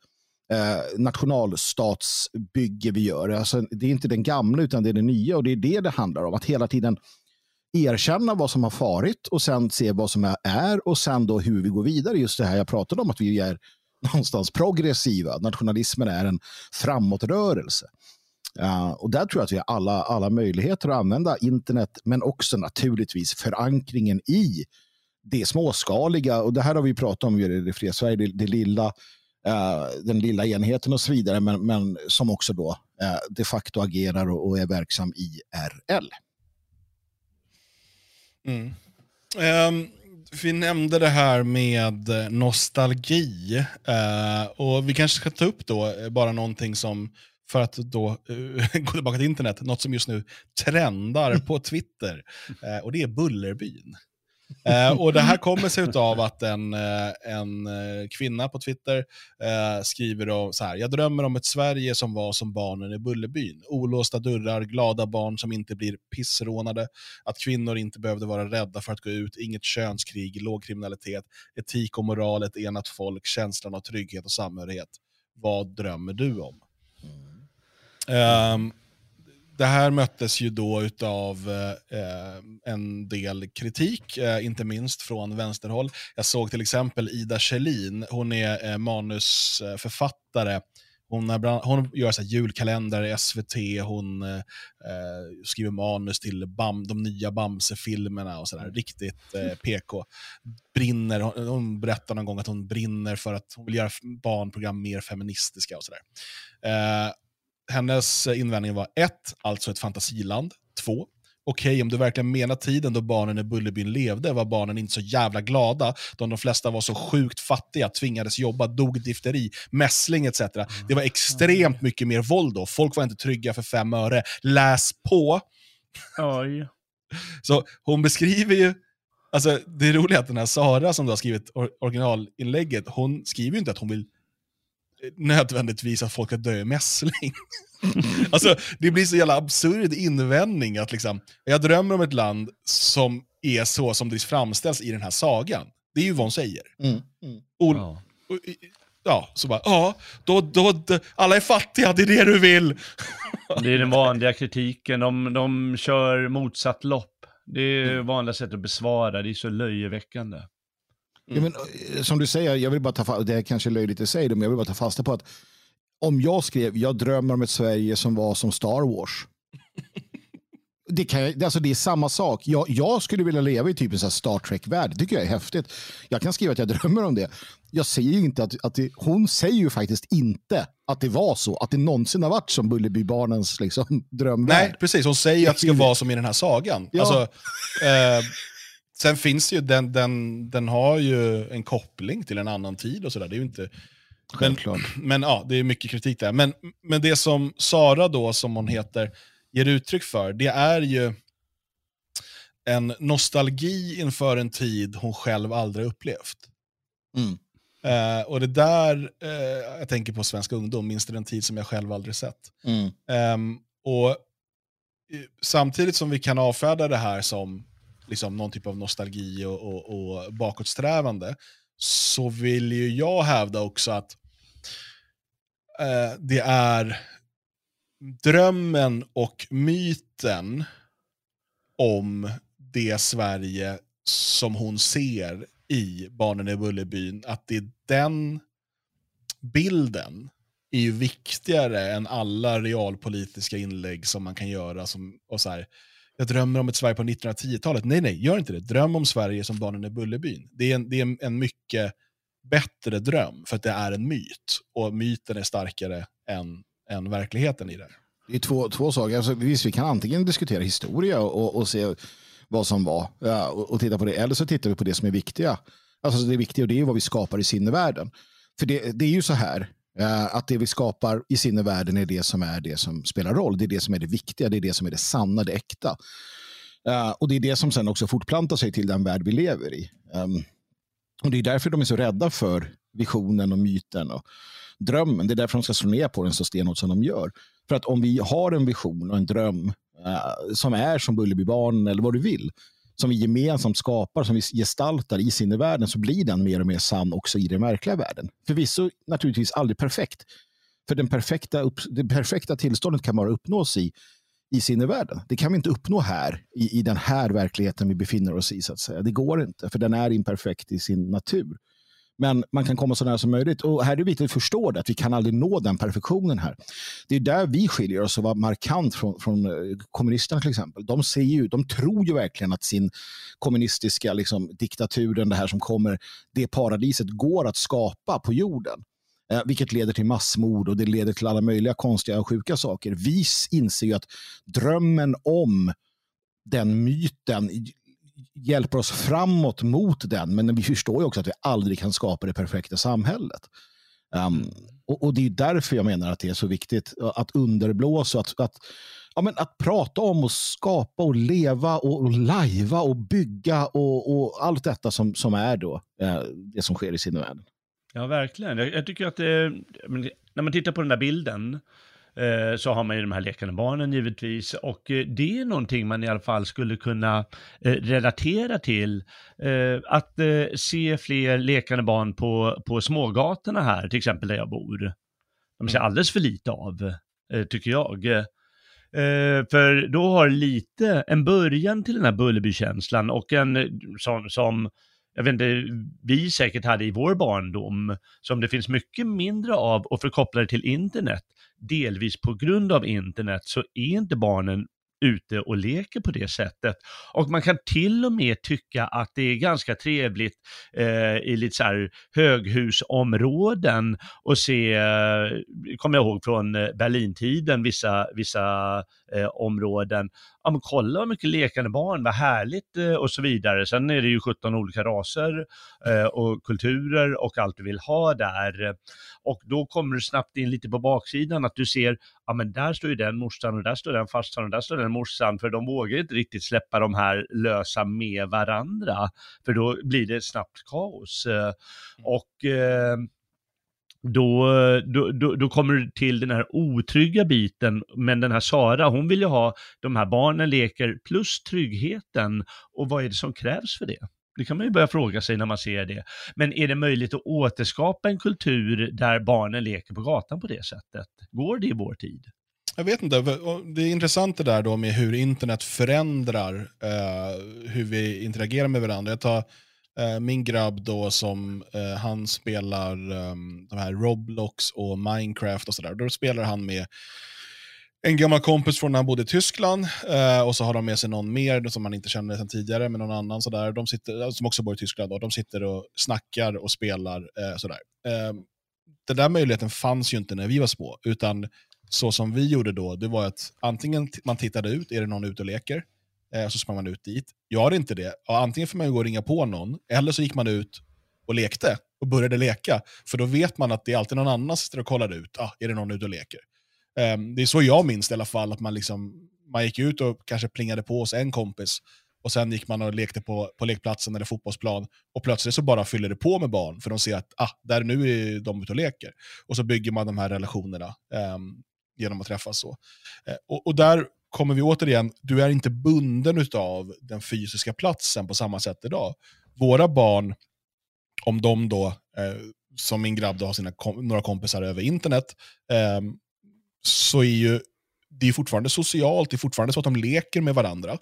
eh, nationalstatsbygge vi gör. Alltså, det är inte den gamla utan det är det nya och det är det det handlar om. Att hela tiden erkänna vad som har farit och sen se vad som är och sen då hur vi går vidare. Just det här jag pratade om att vi är [LAUGHS] någonstans progressiva. Nationalismen är en framåtrörelse. Uh, och där tror jag att vi har alla, alla möjligheter att använda internet men också naturligtvis förankringen i det småskaliga. Och det här har vi pratat om i det fria Sverige, det, det lilla, Eh, den lilla enheten och så vidare men, men som också då eh, de facto agerar och, och är verksam i RL. Mm. Um, vi nämnde det här med nostalgi. Uh, och Vi kanske ska ta upp då bara någonting som, för att då uh, [LAUGHS] gå tillbaka till internet, något som just nu trendar på Twitter. Uh, och det är Bullerbyn. Eh, och Det här kommer sig av att en, eh, en eh, kvinna på Twitter eh, skriver om, så här, jag drömmer om ett Sverige som var som barnen i Bullerbyn. Olåsta dörrar, glada barn som inte blir pissrånade, att kvinnor inte behövde vara rädda för att gå ut, inget könskrig, låg kriminalitet, etik och moral, ett enat folk, känslan av trygghet och samhörighet. Vad drömmer du om? Mm. Um, det här möttes ju då av eh, en del kritik, eh, inte minst från vänsterhåll. Jag såg till exempel Ida Kjellin, hon är eh, manusförfattare. Hon, är, hon gör så julkalender i SVT, hon eh, eh, skriver manus till Bam, de nya Bamse-filmerna och sådär. Riktigt eh, PK. Brinner, hon, hon berättar någon gång att hon brinner för att hon vill göra barnprogram mer feministiska och sådär. Eh, hennes invändning var ett, alltså ett fantasiland. Två, okej, okay, om du verkligen menar tiden då barnen i Bullerbyn levde var barnen inte så jävla glada, då de flesta var så sjukt fattiga, tvingades jobba, dog difteri, mässling etc. Det var extremt mycket mer våld då. Folk var inte trygga för fem öre. Läs på. Oj. Så hon beskriver ju Alltså, det är roligt att den här Sara som du har skrivit originalinlägget, hon skriver ju inte att hon vill nödvändigtvis att folk ska dö i mässling. alltså, det blir så jävla absurd invändning att liksom, jag drömmer om ett land som är så som det framställs i den här sagan. Det är ju vad hon säger. Mm. Mm. Och, ja. Och, ja, så bara, ja, då, då, då, alla är fattiga, det är det du vill. det är den vanliga kritiken, de, de kör motsatt lopp. Det är mm. vanliga sätt att besvara, det är så löjeväckande. Mm. Ja, men, eh, som du säger, jag vill bara ta, det är kanske löjligt att säga det, men jag vill bara ta fasta på att om jag skrev jag drömmer om ett Sverige som var som Star Wars. [LAUGHS] Det, kan, alltså det är samma sak. Jag, jag skulle vilja leva i typ en Star Trek-värld. Det tycker jag är häftigt. Jag kan skriva att jag [LAUGHS] drömmer om det. Jag säger ju inte att, att det, hon säger ju faktiskt inte att det var så. Att det någonsin har varit som Bullerbybarnens liksom, [LAUGHS] drömvärld. Nej, precis. Hon säger att det ska vara som i den här sagan. Ja. Alltså, eh, Sen finns ju, den, den, den har ju en koppling till en annan tid och sådär. Det är ju inte... Men, men ja, det är mycket kritik där. Men, men det som Sara då, som hon heter, ger uttryck för, det är ju en nostalgi inför en tid hon själv aldrig upplevt. Mm. Uh, och det där, uh, jag tänker på svensk ungdom, minns det en tid som jag själv aldrig sett. Mm. Um, och Samtidigt som vi kan avfärda det här som liksom någon typ av nostalgi och, och, och bakåtsträvande, så vill ju jag hävda också att eh, det är drömmen och myten om det Sverige som hon ser i Barnen i Bullerbyn, att det är den bilden är ju viktigare än alla realpolitiska inlägg som man kan göra. Som, och så här, jag drömmer om ett Sverige på 1910-talet. Nej, nej, gör inte det. Dröm om Sverige som barnen i Bullerbyn. Det är en, det är en mycket bättre dröm, för att det är en myt. Och myten är starkare än, än verkligheten i det. Det är två, två saker. Alltså, visst, vi kan antingen diskutera historia och, och se vad som var ja, och, och, titta på det, eller så tittar vi på det som är viktiga. Alltså det viktiga och det är vad vi skapar i sinnevärlden. För det, det är ju så här, Eh, att det vi skapar i sinnevärlden är det som är det som spelar roll. Det är det som är det viktiga, det är det som är det sanna, det äkta. Eh, och det är det som sen också fortplantar sig till den värld vi lever i. Ehm, och Det är därför de är så rädda för visionen och myten och drömmen. Det är därför de ska slå ner på den så stenhårt som de gör. För att om vi har en vision och en dröm uh, som är som Bullerbybarnen eller vad du vill, som vi gemensamt skapar, som vi gestaltar i sinnevärlden, så blir den mer och mer sann också i den verkliga världen. Förvisso naturligtvis aldrig perfekt. För den perfekta upp, det perfekta tillståndet kan bara uppnås i, i sinnevärlden. Det kan vi inte uppnå här, i, i den här verkligheten vi befinner oss i. så att säga. Det går inte, för den är imperfekt i sin natur. Men man kan komma så nära som möjligt. Och här är det viktigt att förstå det, att vi kan aldrig nå den perfektionen här. Det är där vi skiljer oss och var markant från, från eh, kommunisterna till exempel. De, ser ju, de tror ju verkligen att sin kommunistiska liksom, diktaturen, det här som kommer, det paradiset går att skapa på jorden. Eh, vilket leder till massmord och det leder till alla möjliga konstiga och sjuka saker. Vi inser ju att drömmen om den myten hjälper oss framåt mot den, men vi förstår ju också att vi aldrig kan skapa det perfekta samhället. Um, och, och, det är därför jag menar att det är så viktigt att underblåsa, att, att, ja, men att prata om och skapa och leva och, och lajva och bygga och, och, allt detta som, som är då eh, det som sker i sinnevärlden. Ja, verkligen. Jag, jag tycker att det, när man tittar på den där bilden Eh, så har man ju de här lekande barnen givetvis. Och eh, det är någonting man i alla fall skulle kunna eh, relatera till. Att se fler lekande barn på, på smågatorna här, till exempel där jag bor. De ser mm. alldeles för lite av, tycker jag. för då har lite en början till den här Bullerby-känslan och en sån som jag vet inte, vi säkert hade i vår barndom, som det finns mycket mindre av och förkopplade till internet, delvis på grund av internet, så är inte barnen ute och leker på det sättet. Och man kan till och med tycka att det är ganska trevligt eh, i lite så här höghusområden och se, eh, kommer jag ihåg från eh, Berlintiden, vissa, vissa eh, områden, ja men kolla vad mycket lekande barn, vad härligt eh, och så vidare. Sen är det ju 17 olika raser eh, och kulturer och allt du vill ha där. Och då kommer du snabbt in lite på baksidan att du ser, ja men där står ju den morsan och där står den farsan och där står den morsan, för de vågar inte riktigt släppa de här lösa med varandra, för då blir det snabbt kaos. Eh, och eh, då, då, då, då, kommer du till den här otrygga biten, men den här Sara, hon vill ju ha de här barnen leker plus tryggheten. Och vad är det som krävs för det? Det kan man ju börja fråga sig när man ser det. Men är det möjligt att återskapa en kultur där barnen leker på gatan på det sättet? Går det i vår tid? Jag vet inte. Det är intressant det där då med hur internet förändrar eh, hur vi interagerar med varandra. Jag tar Eh, min grabb då som eh, han spelar um, de här Roblox och Minecraft och sådär. Då spelar han med en gammal kompis från när han bodde i Tyskland eh, och så har de med sig någon mer som man inte känner sedan tidigare, med någon annan sådär. De sitter, eh, som också bor i Tyskland. Då. De sitter och snackar och spelar eh, sådär. Eh, den där möjligheten fanns ju inte när vi var små, utan så som vi gjorde då, det var att antingen man tittade ut, är det någon ute och leker? Eh, så sprang man ut dit. Gör inte det, ja, antingen får man gå och ringa på någon, eller så gick man ut och lekte och började leka. För då vet man att det är alltid någon annan som sitter och kollar ut, ah, är det någon ute och leker? Um, det är så jag minns i alla fall, att man, liksom, man gick ut och kanske plingade på hos en kompis, och sen gick man och lekte på, på lekplatsen eller fotbollsplan, och plötsligt så bara fyller det på med barn, för de ser att ah, där nu är de ute och leker. Och så bygger man de här relationerna um, genom att träffas. så. Uh, och, och där kommer vi återigen, du är inte bunden av den fysiska platsen på samma sätt idag. Våra barn, om de då, eh, som min grabb då har sina kom några kompisar över internet, eh, så är ju det är fortfarande socialt, det är fortfarande så att de leker med varandra.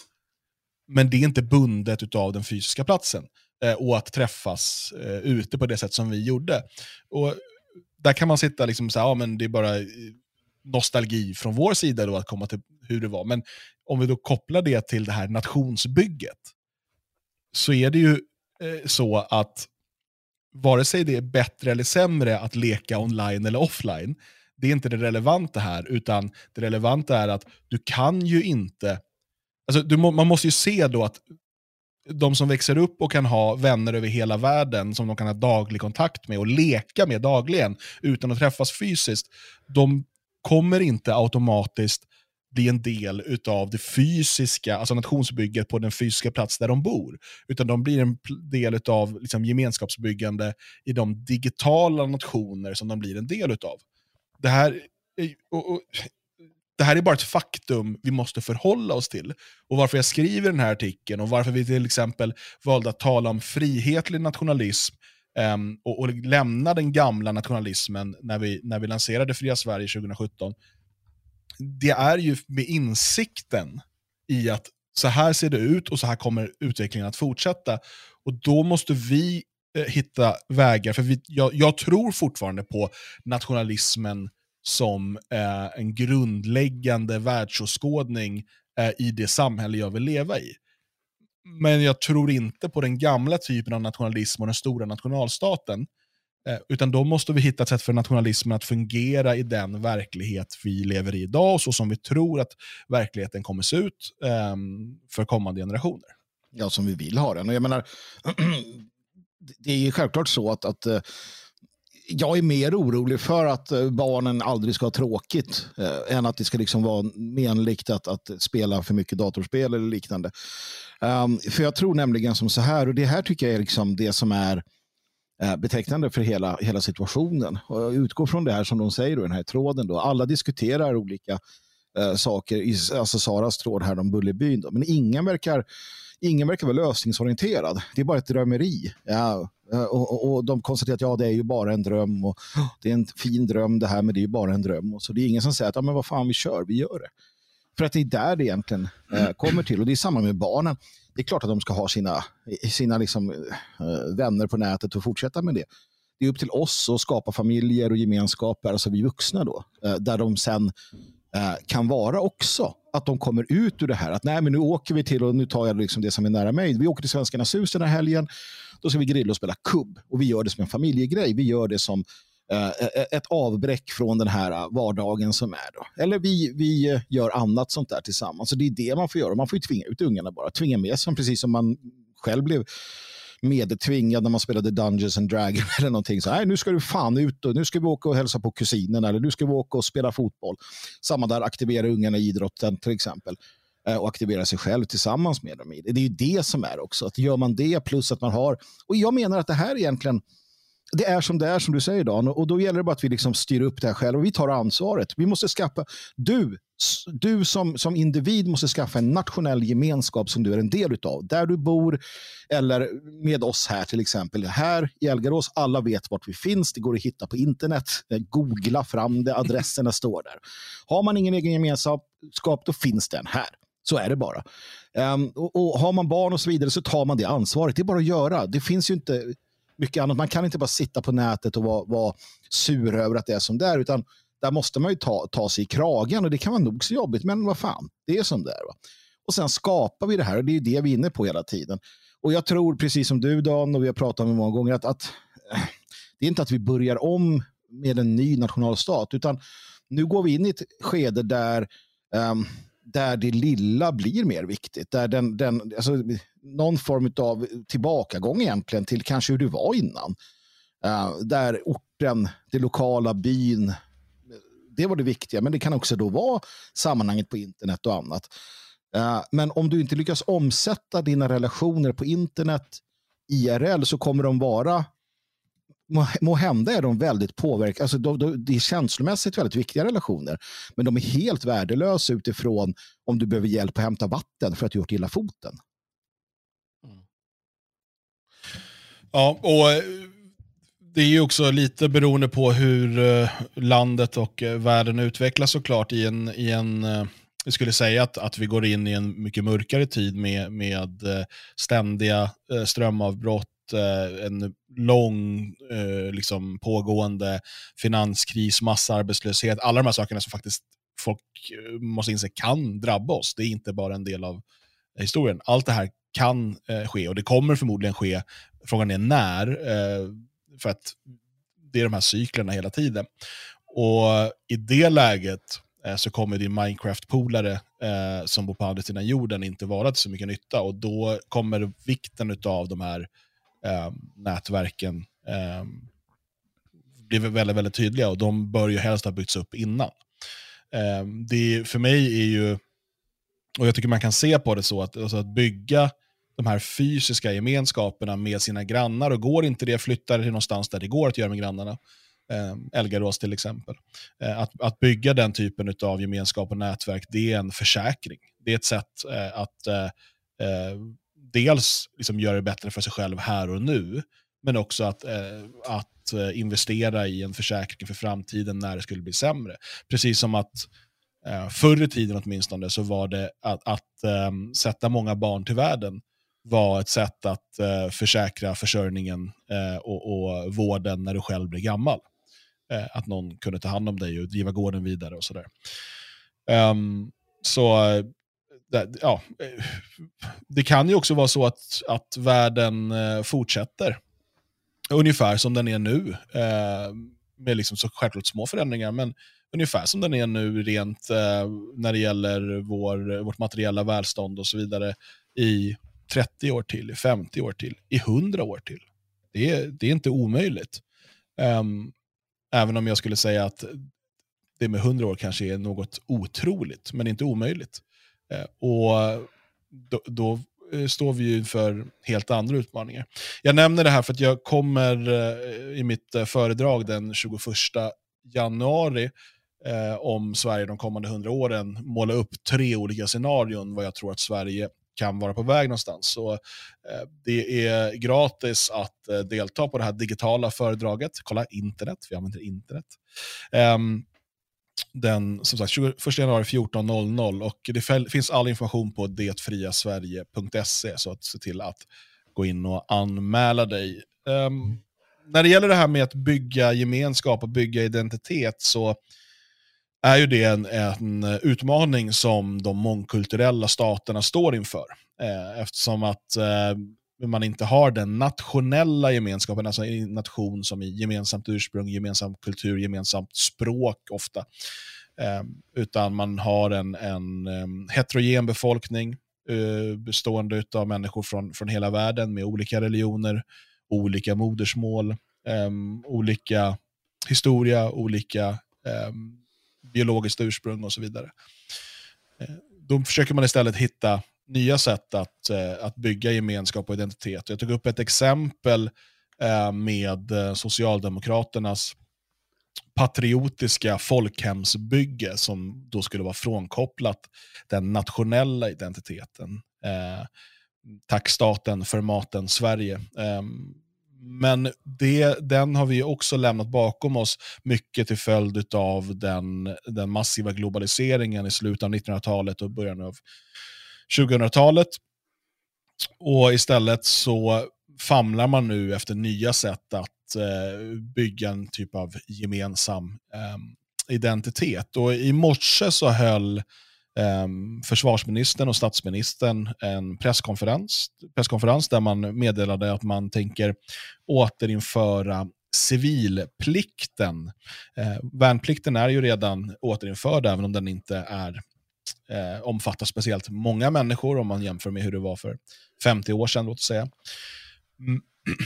Men det är inte bundet av den fysiska platsen. Eh, och att träffas eh, ute på det sätt som vi gjorde. Och där kan man sitta liksom så här, ja men det är bara eh, nostalgi från vår sida då att komma till hur det var. Men om vi då kopplar det till det här nationsbygget, så är det ju eh, så att vare sig det är bättre eller sämre att leka online eller offline, det är inte det relevanta här, utan det relevanta är att du kan ju inte... Alltså, du må, man måste ju se då att de som växer upp och kan ha vänner över hela världen som de kan ha daglig kontakt med och leka med dagligen utan att träffas fysiskt, de kommer inte automatiskt bli en del av det fysiska, alltså nationsbygget på den fysiska plats där de bor. Utan de blir en del av liksom, gemenskapsbyggande i de digitala nationer som de blir en del av. Det här, eh, och, och, det här är bara ett faktum vi måste förhålla oss till. Och varför jag skriver den här artikeln och varför vi till exempel valde att tala om frihetlig nationalism um, och, och lämna den gamla nationalismen när vi, när vi lanserade Fria Sverige 2017. Det är ju med insikten i att så här ser det ut och så här kommer utvecklingen att fortsätta. Och då måste vi eh, hitta vägar, för vi, jag, jag, tror fortfarande på nationalismen som eh, en grundläggande världsåskådning eh, i det samhälle jag vill leva i. Men jag tror inte på den gamla typen av nationalism och den stora nationalstaten. Eh, utan då måste vi hitta ett sätt för nationalismen att fungera i den verklighet vi lever i idag och så som vi tror att verkligheten kommer se ut ehm, för kommande generationer. Ja, som vi vill ha den. Och jag menar, [CLEARS THROAT] det är ju självklart så att, att eh, jag är mer orolig för att eh, barnen aldrig ska ha tråkigt eh, än att det ska liksom vara menligt att, att spela för mycket datorspel eller liknande. Um, för jag tror nämligen som så här, och det här tycker jag är liksom det som är eh, Eh, betecknande för hela, hela situationen. Och jag utgår från det här som de säger, i den här tråden. Då. Alla diskuterar olika eh, saker, i, alltså Saras tråd här om Bullerbyn. Då. Men ingen verkar, ingen verkar vara lösningsorienterad. Det är bara ett drömmeri. Ja, eh, och, och, och, de konstaterar att ja, det är ju bara en dröm och det är en fin dröm det här, men det är ju bara en dröm. Och så det är ingen som säger att ja, men vad fan, vi kör, vi gör det. För att det är där det egentligen eh, kommer till. Och det är samma med barnen. Det är klart att de ska ha sina, sina liksom, eh, vänner på nätet och fortsätta med det. Det är upp till oss att skapa familjer och gemenskaper, alltså vi vuxna då, eh, där de sen eh, kan vara också. Att de kommer ut ur det här. Att nej, men nu åker vi till, och nu tar jag liksom det som är nära mig. Vi åker till Svenskarnas hus den här helgen då ska vi grilla och spela kubb. Och vi gör det som en familjegrej. Vi gör det som eh, Eh, eh, ett avbräck från den här eh, vardagen som är. Då. Eller vi, vi gör annat sånt där tillsammans. Så det är det man får göra. Man får ju tvinga ut ungarna bara. Tvinga med sig precis som man själv blev medtvingad när man spelade Dungeons and Dragons [LAUGHS] eller någonting. Så, nej, nu ska du fan ut och nu ska vi åka och hälsa på kusinen eller nu ska vi åka och spela fotboll. Samma där, aktivera ungarna i idrotten till exempel. Och aktivera sig själv tillsammans med dem. Det är ju det som är också. Att gör man det plus att man har... Och jag menar att det här egentligen det är som det är som du säger Dan och då gäller det bara att vi liksom styr upp det här själva vi tar ansvaret. Vi måste skaffa, du, du som, som individ måste skaffa en nationell gemenskap som du är en del av. Där du bor eller med oss här till exempel. Här i Elgarås, alla vet vart vi finns. Det går att hitta på internet. Googla fram det, adresserna [LAUGHS] står där. Har man ingen egen gemenskap, då finns den här. Så är det bara. Um, och, och, Har man barn och så vidare så tar man det ansvaret. Det är bara att göra. Det finns ju inte mycket annat. Man kan inte bara sitta på nätet och vara, vara sur över att det är som det är. Utan där måste man ju ta, ta sig i kragen och det kan vara nog så jobbigt. Men vad fan, det är som det är. Va? Och sen skapar vi det här och det är det vi är inne på hela tiden. Och jag tror, precis som du Dan och vi har pratat om många gånger, att, att eh, det är inte att vi börjar om med en ny nationalstat, utan nu går vi in i ett skede där um, där det lilla blir mer viktigt. Där den, den, alltså, någon form av tillbakagång egentligen till kanske hur det var innan. Uh, där orten, det lokala, byn, det var det viktiga. Men det kan också då vara sammanhanget på internet och annat. Uh, men om du inte lyckas omsätta dina relationer på internet IRL så kommer de vara må, må hända är de väldigt påverkade. Alltså de, de, det är känslomässigt väldigt viktiga relationer. Men de är helt värdelösa utifrån om du behöver hjälp att hämta vatten för att du gjort illa foten. Mm. Ja, och eh, det är ju också lite beroende på hur eh, landet och eh, världen utvecklas såklart i en, i en jag skulle säga att, att vi går in i en mycket mörkare tid med, med ständiga strömavbrott, en lång liksom pågående finanskris, massarbetslöshet, alla de här sakerna som faktiskt folk måste inse kan drabba oss. Det är inte bara en del av historien. Allt det här kan eh, ske och det kommer förmodligen ske. Frågan är när, eh, för att det är de här cyklerna hela tiden. Och i det läget eh, så kommer din Minecraft-polare eh, som bor på andra sidan jorden inte vara till så mycket nytta och då kommer vikten av de här eh, nätverken eh, väldigt, väldigt tydliga och de bör ju helst ha byggts upp innan. Eh, det för mig är ju, och jag tycker man kan se på det så, att, alltså att bygga de här fysiska gemenskaperna med sina grannar och går inte det, flyttar till någonstans där det går att göra med grannarna. Ehm, Elgarås till exempel. Eh, att, att bygga den typen av gemenskap och nätverk, det är en försäkring. Det är ett sätt eh, att eh, dels liksom göra det bättre för sig själv här och nu, men också att, att investera i en försäkring för framtiden när det skulle bli sämre. Precis som att förr i tiden åtminstone så var det att, att ehm, sätta många barn till världen var ett sätt att eh, försäkra försörjningen eh, och, och, vården när du själv blir gammal. Eh, att någon kunde ta hand om dig och driva gården vidare och sådär. Um, så eh, det, ja, eh, det kan ju också vara så att, att världen eh, fortsätter ungefär som den är nu. Med liksom så självklart små förändringar, men ungefär som den är nu rent när det gäller vår, vårt materiella välstånd och så vidare i 30 år till, i 50 år till, i 100 år till. Det är, det är inte omöjligt. Um, även om jag skulle säga att det med 100 år kanske är något otroligt, men inte omöjligt. Uh, och då, då eh, står vi ju inför helt andra utmaningar. Jag nämner det här för att jag kommer uh, i mitt föredrag den 21 januari om Sverige de kommande 100 åren måla upp tre olika scenarion vad jag tror att Sverige kan vara på väg någonstans. Så, eh, det är gratis att eh, delta på det här digitala föredraget. Kolla internet, vi använder internet. Ehm, den som sagt, 21 januari 14.00 och det finns all information på detfriasverige.se så att se till att gå in och anmäla dig. Um, när det gäller det här med att bygga gemenskap och bygga identitet så är ju det en, en utmaning som de mångkulturella staterna står inför. Eh, eftersom att eh, man inte har den nationella gemenskapen, alltså en nation som i gemensamt ursprung, gemensam kultur, gemensamt språk ofta. Eh, utan man har en, en eh, heterogen befolkning eh, bestående av människor från, från hela världen med olika religioner, olika modersmål, eh, olika historia, olika um, biologiskt ursprung och så vidare. Eh, då försöker man istället hitta nya sätt att, eh, att bygga gemenskap och identitet. Jag tog upp ett exempel eh, med Socialdemokraternas patriotiska folkhemsbygge som då skulle vara frånkopplat den nationella identiteten. tack staten för maten Sverige. Ehm, men det, den har vi också lämnat bakom oss, mycket till följd av den, den massiva globaliseringen i slutet av 1900-talet och början av 2000-talet. Och istället så famlar man nu efter nya sätt att eh, bygga en typ av gemensam eh, identitet. Och i morse så höll Ehm, försvarsministern och statsministern en presskonferens, presskonferens där man meddelade att man tänker återinföra civilplikten. Eh, värnplikten är ju redan återinförd även om den inte är eh, omfattar speciellt många människor om man jämför med hur det var för 50 år sedan. Låt säga. Mm,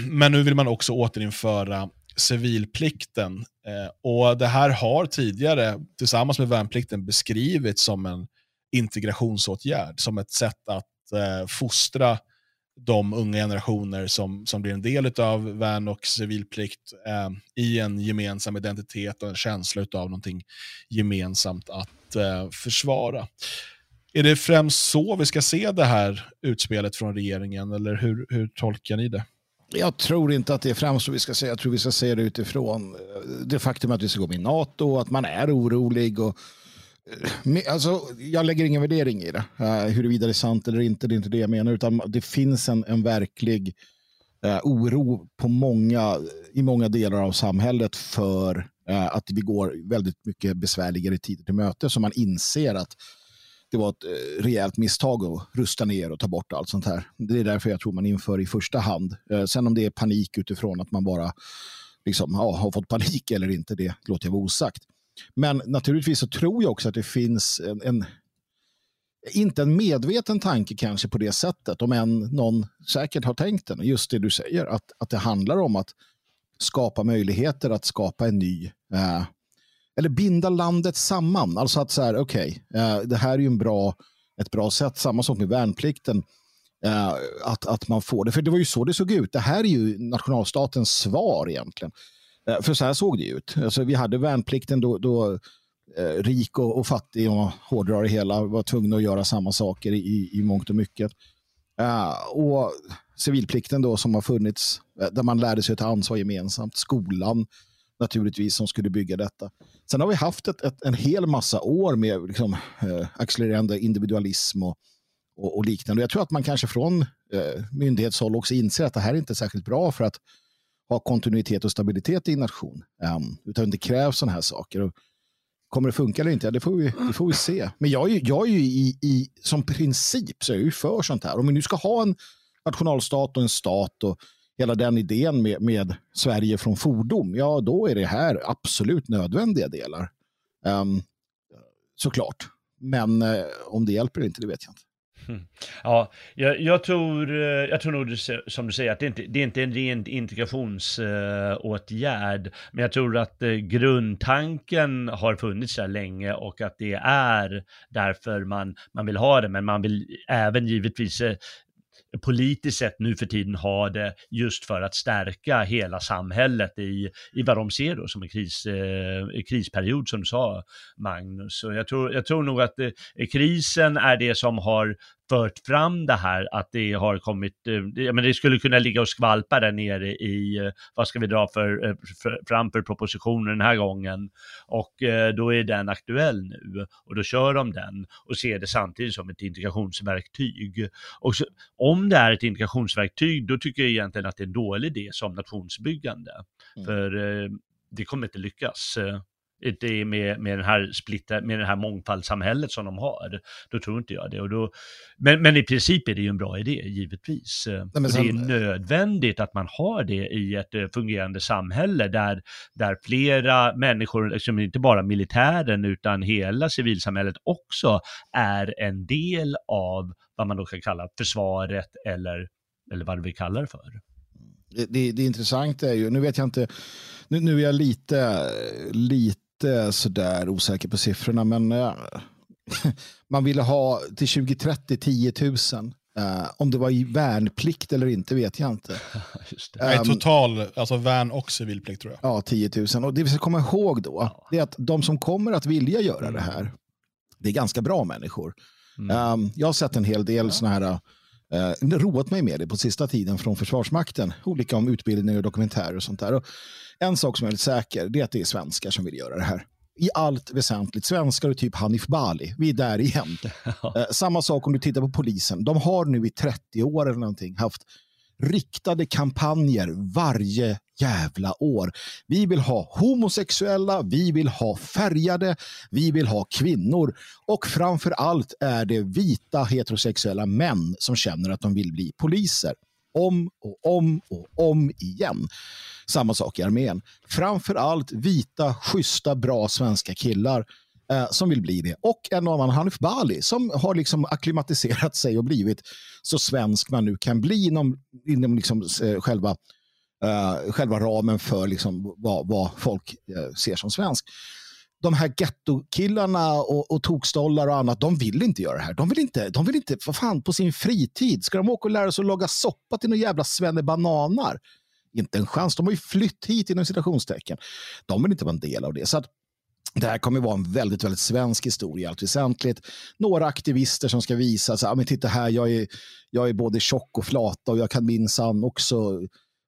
[CLEARS THROAT] men nu vill man också återinföra civilplikten. Eh, och Det här har tidigare tillsammans med värnplikten beskrivits som en integrationsåtgärd, som ett sätt att eh, fostra de unga generationer som, som blir en del av värn och civilplikt eh, i en gemensam identitet och en känsla av någonting gemensamt att eh, försvara. Är det främst så vi ska se det här utspelet från regeringen, eller hur, hur tolkar ni det? Jag tror inte att det är främst så vi ska säga. Jag tror vi ska se det utifrån eh, det faktum att vi ska gå med i NATO, att man är orolig och Alltså, jag lägger ingen värdering i det. Uh, huruvida det är sant eller inte, det är inte det jag menar. Utan det finns en, en verklig uh, oro på många, i många delar av samhället för uh, att vi går väldigt mycket besvärligare tider till möte. Så man inser att det var ett uh, rejält misstag att rusta ner och ta bort allt sånt här. Det är därför jag tror man inför i första hand. sen om det är panik utifrån att man bara liksom, ja, har fått panik eller inte, det låter jag vara osagt. Men naturligtvis så tror jag också att det finns en, en inte en medveten tanke kanske på det sättet, om än någon säkert har tänkt den. Just det du säger, att, att det handlar om att skapa möjligheter att skapa en ny, eh, eller binda landet samman. Alltså att så här, okej, okay, eh, det här är ju en bra, ett bra sätt, samma sak med värnplikten, eh, att, att man får det. För det var ju så det såg ut. Det här är ju nationalstatens svar egentligen Eh, Eh, för så här såg det ut. Alltså, vi hade värnplikten då, då eh, rik och, och fattig, och hårdrar det hela, var tvungna att göra samma saker i, i mångt och mycket. Uh, och civilplikten då som har funnits, eh, där man lärde sig att ta ansvar gemensamt. Skolan naturligtvis som skulle bygga detta. Sen har vi haft ett, ett, en hel massa år med liksom, eh, accelererande individualism och, och, och, liknande. Jag tror att man kanske från eh, myndighetshåll också inser att det här är inte är särskilt bra för att ha kontinuitet och stabilitet i en nation. Um, utan det krävs sådana här saker. Och kommer det funka eller inte? Ja, det, får vi, det får vi se. Men jag är, jag är ju i, i, som princip så är jag ju för sånt här. Om vi nu ska ha en nationalstat och en stat och hela den idén med, med Sverige från fordom, ja då är det här absolut nödvändiga delar. Um, såklart. Men uh, om det hjälper eller inte, det vet jag inte. Mm. Ja, jag, jag, tror, eh, jag tror nog som du säger att det inte det är inte en ren integrationsåtgärd, uh, men jag tror att uh, grundtanken har funnits där länge och att det är därför man, man vill ha det, men man vill även givetvis uh, politiskt sett nu för tiden har det just för att stärka hela samhället i, i vad de ser då som en kris, eh, krisperiod som du sa Magnus. Så jag, tror, jag tror nog att eh, krisen är det som har fört fram det här, att det har kommit, eh, ja, men det skulle kunna ligga och skvalpa där nere i, eh, vad ska vi dra för, eh, för, fram för propositionen den här gången? Och då är den aktuell nu och då kör de den och ser det samtidigt som ett integrationsverktyg. Och så, om det är ett integrationsverktyg, då tycker jag egentligen att det är en dålig idé som nationsbyggande. Mm. För det kommer inte lyckas det med, med, den här splitta, med det här mångfaldssamhället som de har. Då tror inte jag det. Och då, men, men i princip är det ju en bra idé, givetvis. Nej, sen... Det är nödvändigt att man har det i ett eh, fungerande samhälle där, där flera människor, liksom inte bara militären utan hela civilsamhället också är en del av vad man då kan kalla försvaret eller, eller vad vi kallar det för. Det, det, det intressanta är ju, nu vet jag inte, nu, nu är jag lite, lite lite sådär osäker på siffrorna, men äh, [LAUGHS] man ville ha till 2030 10 000. Uh, om det var i värnplikt eller inte vet jag inte. [LAUGHS] Det. Um, total, alltså värn och civilplikt tror jag. Ja, 10 000. Och det vi ska komma ihåg då, ja. det är att de som kommer att vilja göra mm. det här, det är ganska bra människor. Mm. Um, jag har sett en hel del ja. sådana här Uh, roat mig med det på sista tiden från Försvarsmakten. Olika om utbildning och dokumentärer och sånt där. Och en sak som är väldigt säker det är att det är svenskar som vill göra det här. I allt väsentligt. Svenskar och typ Hanif Bali. Vi är där igen. [LAUGHS] uh, samma sak om du tittar på polisen. De har nu i 30 år eller någonting haft riktade kampanjer varje jävla år. Vi vill ha homosexuella, vi vill ha färgade, vi vill ha kvinnor och framför allt är det vita heterosexuella män som känner att de vill bli poliser. Om och om och om igen. Samma sak i armén. Framför allt vita, schyssta, bra svenska killar eh, som vill bli det. Och en annan Hanif Bali som har liksom akklimatiserat sig och blivit så svensk man nu kan bli inom, inom liksom, eh, själva, eh, själva ramen för liksom, vad, vad folk eh, ser som svensk de här gettokillarna och, och tokstollar och annat, de vill inte göra det här. De vill inte, de vill inte, vad fan, på sin fritid, ska de åka och lära sig att laga soppa till några jävla bananar? Inte en chans. De har ju flytt hit inom citationstecken. De vill inte vara en del av det. Så att det här kommer vara en väldigt, väldigt svensk historia i allt väsentligt. Några aktivister som ska visa att ah, men titta här, jag är, jag är både tjock och flata och jag kan minsann också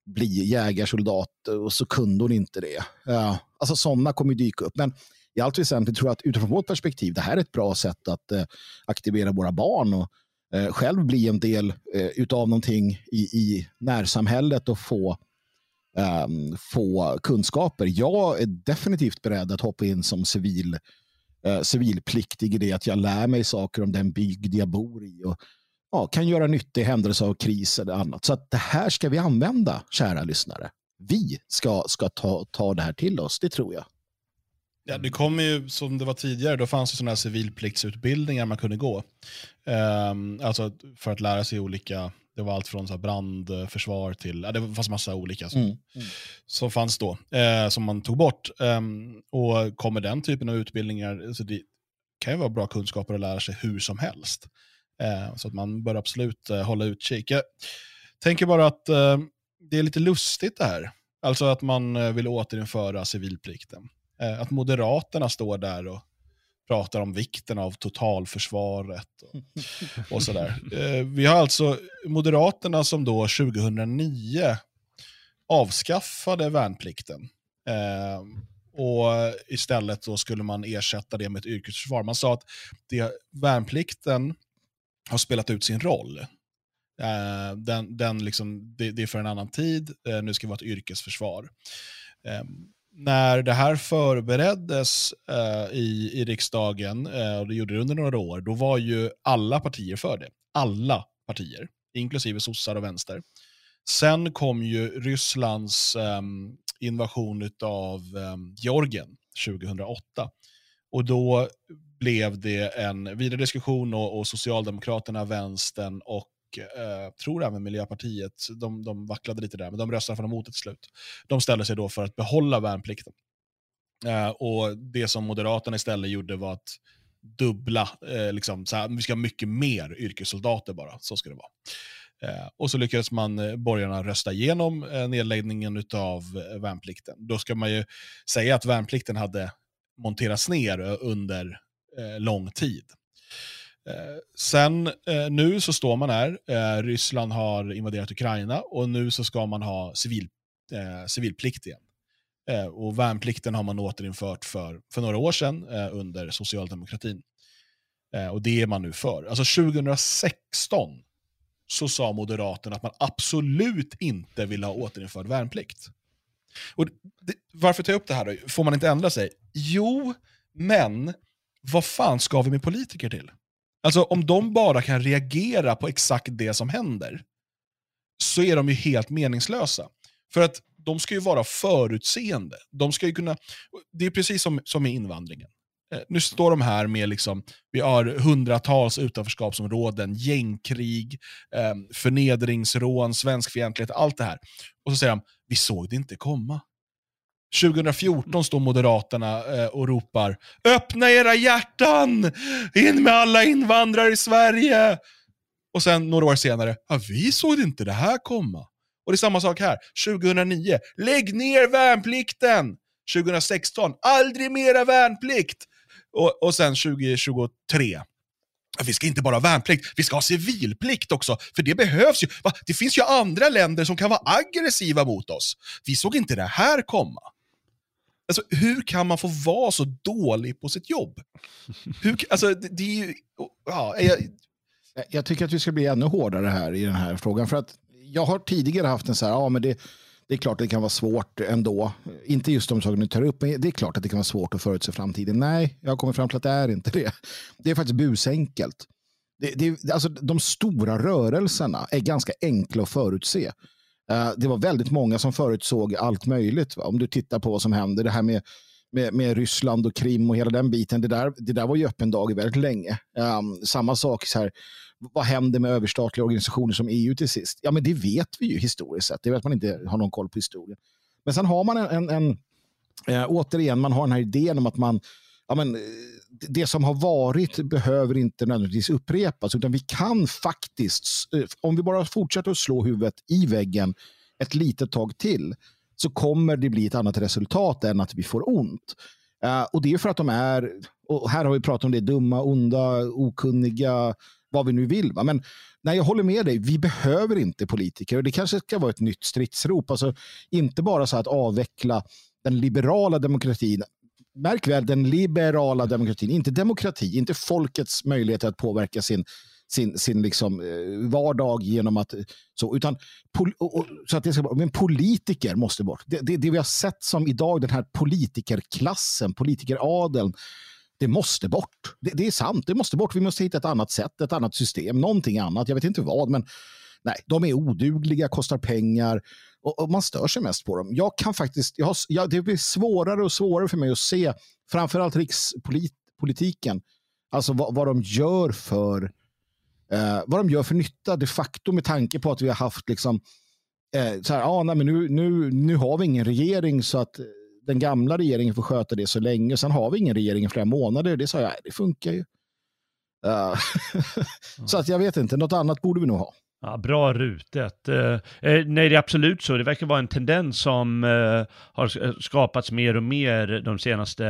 bli jägarsoldat och så kunde hon inte det. Uh, alltså sådana kommer dyka upp. Men i allt väsentligt tror jag att utifrån vårt perspektiv, det här är ett bra sätt att uh, aktivera våra barn och uh, själv bli en del uh, utav någonting i, i närsamhället och få um, få kunskaper. Jag är definitivt beredd att hoppa in som civil, uh, civilpliktig i det att jag lär mig saker om den bygd jag bor i och ja, kan göra nytta i händelse av kris eller annat. Så att det här ska vi använda, kära lyssnare. Vi ska, ska ta, ta det här till oss, det tror jag. Ja, det kommer ju, som det var tidigare, då fanns det sådana här civilpliktsutbildningar man kunde gå. Um, alltså för att lära sig olika det var allt från så brandförsvar till, ja, det fanns massa olika som, mm. Mm. som fanns då, eh, som man tog bort. Um, och kommer den typen av utbildningar, alltså det kan ju vara bra kunskaper att lära sig hur som helst. Eh, så att man bör absolut eh, hålla utkik. Jag tänker bara att eh, det är lite lustigt det här. Alltså att man eh, vill återinföra civilplikten. Eh, att Moderaterna står där och pratar om vikten av totalförsvaret och, [LAUGHS] och sådär. Eh, vi har alltså Moderaterna som då 2009 avskaffade värnplikten. Eh, och istället då skulle man ersätta det med ett yrkesförsvar. Man sa att det, värnplikten har spelat ut sin roll. Eh, den, den liksom, det, det, är för en annan tid, eh, nu ska vi vara ett yrkesförsvar. När det här förbereddes eh, i, i riksdagen, eh, och det gjorde det under några år, då var ju alla partier för det. Alla partier, inklusive sossar och vänster. Sen kom ju Rysslands eh, invasion av ehm, Georgien 2008. Och då blev det en vidare diskussion och, och Socialdemokraterna, Vänstern och eh, tror även Miljöpartiet, de, de vacklade lite där, men de röstade för emot till slut. De ställde sig då för att behålla värnplikten. Eh, och Det som Moderaterna istället gjorde var att dubbla, eh, liksom, så här, vi ska ha mycket mer yrkessoldater bara, så ska det vara. Eh, och så lyckades man, eh, borgarna, rösta igenom eh, nedläggningen av eh, värnplikten. Då ska man ju säga att värnplikten hade monterats ner eh, under eh, lång tid. Eh, sen eh, nu så står man här, eh, Ryssland har invaderat Ukraina och nu så ska man ha civil, civilplikt igen. och värnplikten har man återinfört för, för några år sedan under socialdemokratin. och det är man nu för. Alltså 2016 så sa Moderaterna att man absolut inte vill ha återinförd värnplikt. Och det, varför tar jag upp det här då? Får man inte ändra sig? Jo, men vad fan ska vi med politiker till? Alltså om de bara kan reagera på exakt det som händer, så är de ju helt meningslösa. För att de ska ju vara förutseende. De ska ju kunna, det är precis som, som med invandringen. Eh, nu står de här med, liksom, vi har hundratals utanförskapsområden, gängkrig, eh, förnedringsrån, svenskfientlighet, allt det här. Och så säger de, vi såg det inte komma. 2014 står Moderaterna eh, och ropar “Öppna era hjärtan! In med alla invandrare i Sverige!” Och sen några år senare, ja, vi såg inte det här komma. Och det är samma sak här. 2009, lägg ner värnplikten! 2016, aldrig mera värnplikt! Och, och sen 2023, vi ska inte bara ha värnplikt, vi ska ha civilplikt också, för det behövs ju. Va? Det finns ju andra länder som kan vara aggressiva mot oss. Vi såg inte det här komma. Alltså, hur kan man få vara så dålig på sitt jobb? Hur, alltså, det, det är ju... Ja, jag... jag tycker att vi ska bli ännu hårdare här i den här frågan. För att jag har tidigare haft en så här, ja men det, det är klart att det kan vara svårt ändå. Inte just de saker du tar upp, men det är klart att det kan vara svårt att förutse framtiden. Nej, jag har kommit fram till att det är inte det. Det är faktiskt busenkelt. Det, det, alltså, de stora rörelserna är ganska enkla att förutse. Eh, det var väldigt många som förutsåg allt möjligt. Va? Om du tittar på vad som händer, det här med, med, med Ryssland och Krim och hela den biten. Det där, det där var ju öppen dag väldigt länge. Um, samma sak så här, vad händer med överstatliga organisationer som EU till sist? Ja, men det vet vi ju historiskt sett. Det vet man inte har någon koll på historien. Men sen har man en, en, en äh, återigen, man har den här idén om att man, ja, men, eh, det som har varit behöver inte nödvändigtvis upprepas, utan vi kan faktiskt, eh, om vi bara fortsätter att slå huvudet i väggen ett litet tag till, så kommer det bli ett annat resultat än att vi får ont. Uh, och det är för att de är, och här har vi pratat om det, dumma, onda, okunniga, vad vi nu vill. Va? Men nej, jag håller med dig, vi behöver inte politiker. Och det kanske ska vara ett nytt stridsrop. Alltså, inte bara så att avveckla den liberala demokratin. Märk väl den liberala demokratin, inte demokrati, inte folkets möjlighet att påverka sin, sin, sin liksom, eh, vardag genom att... Eh, så, utan, pol, och, så att det ska, men politiker måste bort. Det, det, det vi har sett som idag, den här politikerklassen, politikeradeln, det måste bort. Det, det, är sant, det måste bort. Vi måste hitta ett annat sätt, ett annat system, någonting annat. Jag vet inte vad, men nej, de är odugliga, kostar pengar och, och man stör sig mest på dem. Jag kan faktiskt, jag har, jag, det blir svårare och svårare för mig att se framförallt rikspolitiken, alltså vad, vad de gör för eh, vad de gör för nytta de facto med tanke på att vi har haft liksom eh, så här, ah, nej, men nu, nu, nu har vi ingen regering så att den gamla regeringen får sköta det så länge. Sen har vi ingen regering i flera månader. Det sa jag, det funkar ju. Uh, [LAUGHS] så att jag vet inte, något annat borde vi nog ha. Ja, bra rutet. Eh, eh, nej, det är absolut så. Det verkar vara en tendens som eh, har skapats mer och mer de senaste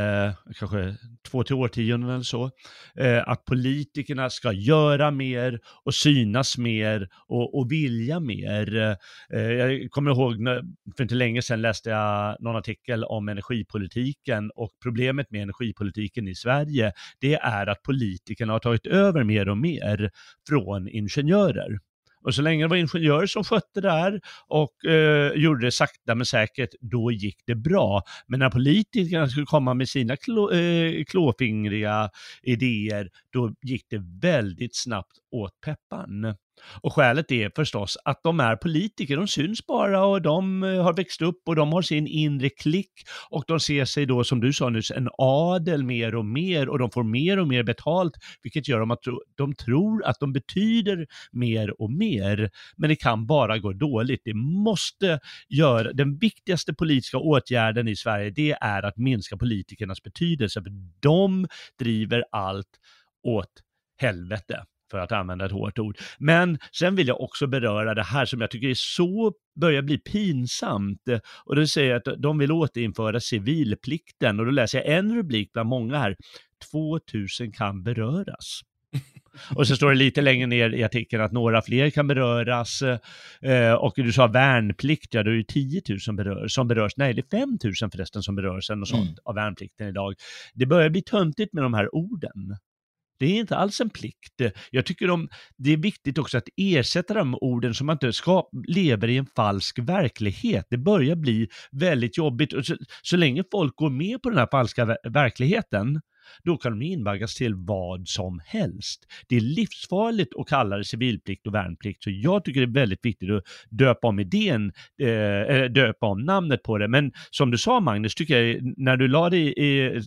kanske två till årtionden eller så. Eh, att politikerna ska göra mer och synas mer och, och vilja mer. Eh, eh, jag kommer ihåg, när, för inte länge sedan läste jag någon artikel om energipolitiken och problemet med energipolitiken i Sverige, det är att politikerna har tagit över mer och mer från ingenjörer. Och så länge det var ingenjörer som skötte det här och eh, gjorde det sakta men säkert, då gick det bra. Men när politikerna skulle komma med sina klå, eh, klåfingriga idéer, då gick det väldigt snabbt åt peppan. Och skälet är förstås att de är politiker, de syns bara och de eh, har växt upp och de har sin inre klick och de ser sig då, som du sa nyss, en adel mer och mer och de får mer och mer betalt, vilket gör dem att de tror att de betyder mer och mer. Men det kan bara gå dåligt. Det måste göra, den viktigaste politiska åtgärden i Sverige, det är att minska politikernas betydelse, för de driver allt åt helvete för att använda ett hårt ord. Men sen vill jag också beröra det här som jag tycker är så, börjar bli pinsamt. Och det säger att de vill återinföra civilplikten och då läser jag en rubrik bland många här. 2000 kan beröras. [LAUGHS] Och så står det lite längre ner i artikeln att några fler kan beröras. Eh, och du sa värnplikt, ja då är det 10 000 berör, som berörs. Nej, det är 5 000 förresten som berörs sånt mm. av värnplikten idag. Det börjar bli töntigt med de här orden. Det är inte alls en plikt. Jag tycker de, det är viktigt också att ersätta de orden som man inte ska, lever i en falsk verklighet. Det börjar bli väldigt jobbigt. Och så, så länge folk går med på den här falska verkligheten, då kan de invaggas till vad som helst. Det är livsfarligt att kalla det civilplikt och värnplikt, så jag tycker det är väldigt viktigt att döpa om idén, eh, döpa om namnet på det. Men som du sa Magnus, tycker jag, när du la, det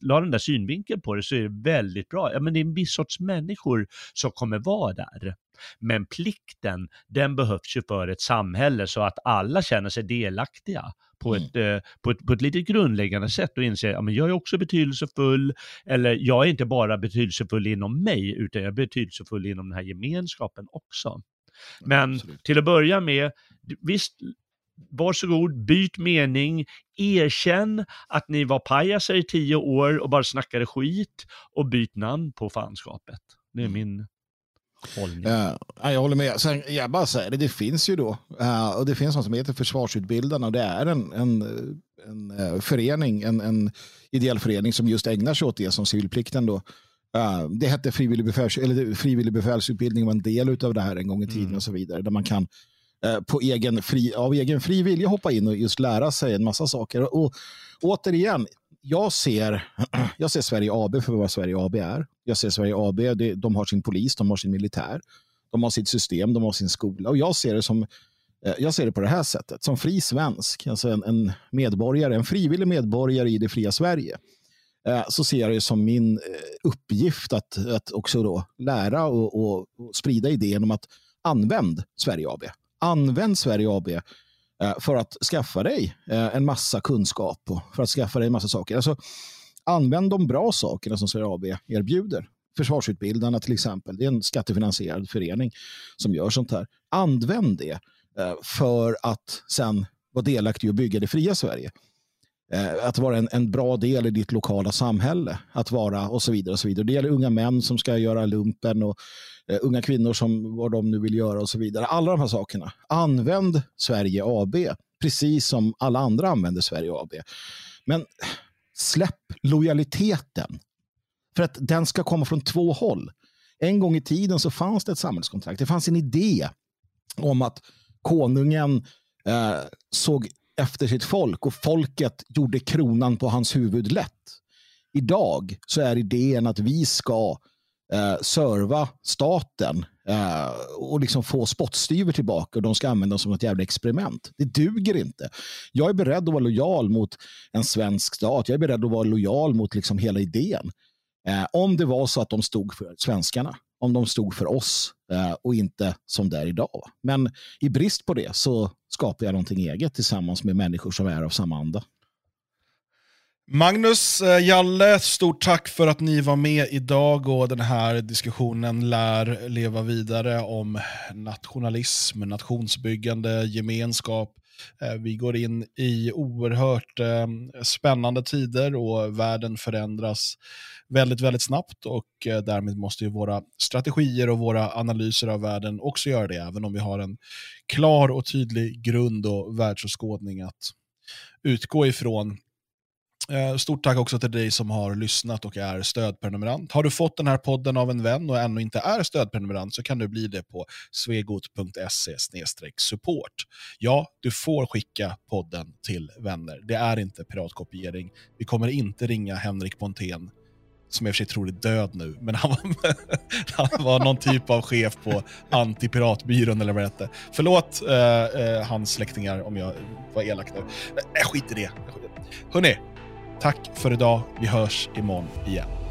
la den där synvinkeln på det så är det väldigt bra. Ja, men det är en viss sorts människor som kommer vara där. Men plikten, den behövs ju för ett samhälle så att alla känner sig delaktiga på, mm. ett, eh, på, ett, på ett lite grundläggande sätt och inser att ja, jag är också betydelsefull, eller jag är inte bara betydelsefull inom mig, utan jag är betydelsefull inom den här gemenskapen också. Men ja, till att börja med, visst, varsågod, byt mening, erkänn att ni var pajaser i tio år och bara snackade skit och byt namn på fanskapet. Det är mm. min hållning. Uh, jag håller med. Sen, jag bara säger det, det finns ju då, uh, och det finns något som heter Försvarsutbildarna och det är en, en, en uh, förening, en, en ideell förening som just ägnar sig åt det som civilplikten då. Uh, det hette frivillig, befäls, eller frivillig befälsutbildning var en del av det här en gång i tiden mm. och så vidare. Där man kan på egen fri, av egen fri vilja hoppa in och just lära sig en massa saker. Och, och återigen, jag ser, [CLEARS THROAT] jag ser Sverige AB för vad Sverige AB är. Jag ser Sverige AB, det, de har sin polis, de har sin militär, de har sitt system, de har sin skola. Och jag ser det som eh, jag ser det på det här sättet, som fri svensk, alltså en, en medborgare, en frivillig medborgare i det fria Sverige, eh, så ser jag det som min eh, uppgift att, att också då lära och, och, och sprida idén om att använd Sverige AB. Använd Sverige AB Eh, för att skaffa dig eh, en massa kunskap och för att skaffa dig en massa saker. Alltså, använd de bra sakerna som Sverige AB erbjuder. Försvarsutbildarna till exempel, det är en skattefinansierad förening som gör sånt här. Använd det eh, för att sen vara delaktig och bygga det fria Sverige. Att vara en, en bra del i ditt lokala samhälle. Att vara och så vidare. och så vidare. Det gäller unga män som ska göra lumpen och eh, unga kvinnor som vad de nu vill göra och så vidare. Alla de här sakerna. Använd Sverige AB precis som alla andra använder Sverige AB. Men släpp lojaliteten. För att den ska komma från två håll. En gång i tiden så fanns det ett samhällskontrakt. Det fanns en idé om att konungen eh, såg efter sitt folk och folket gjorde kronan på hans huvud lätt. Idag så är idén att vi ska eh, serva staten eh, och liksom få spottstyver tillbaka och de ska användas som ett jävla experiment. Det duger inte. Jag är beredd att vara lojal mot en svensk stat. Jag är beredd att vara lojal mot liksom hela idén. Eh, om det var så att de stod för svenskarna, om de stod för oss eh, och inte som det är idag. Men i brist på det så skapar jag någonting eget tillsammans med människor som är av samma anda. Magnus, eh, Jalle, stort tack för att ni var med idag och den här diskussionen lär leva vidare om nationalism, nationsbyggande, gemenskap. Eh, vi går in i oerhört eh, spännande tider och världen förändras väldigt, väldigt snabbt och därmed måste ju våra strategier och våra analyser av världen också göra det, även om vi har en klar och tydlig grund och världsåskådning att utgå ifrån. Eh, stort tack också till dig som har lyssnat och är stödprenumerant. Har du fått den här podden av en vän och ännu inte är stödprenumerant så kan du bli det på svegot.se support. Ja, du får skicka podden till vänner. Det är inte piratkopiering. Vi kommer inte ringa Henrik Pontén som jag i och för sig tror är död nu, men han var, [LAUGHS] han var någon typ av chef på antipiratbyrån eller vad det hette. Förlåt eh, eh, hans släktingar om jag var elak nu. Eh, skit i det. Hörrni, Tack för idag. Vi hörs imorgon igen.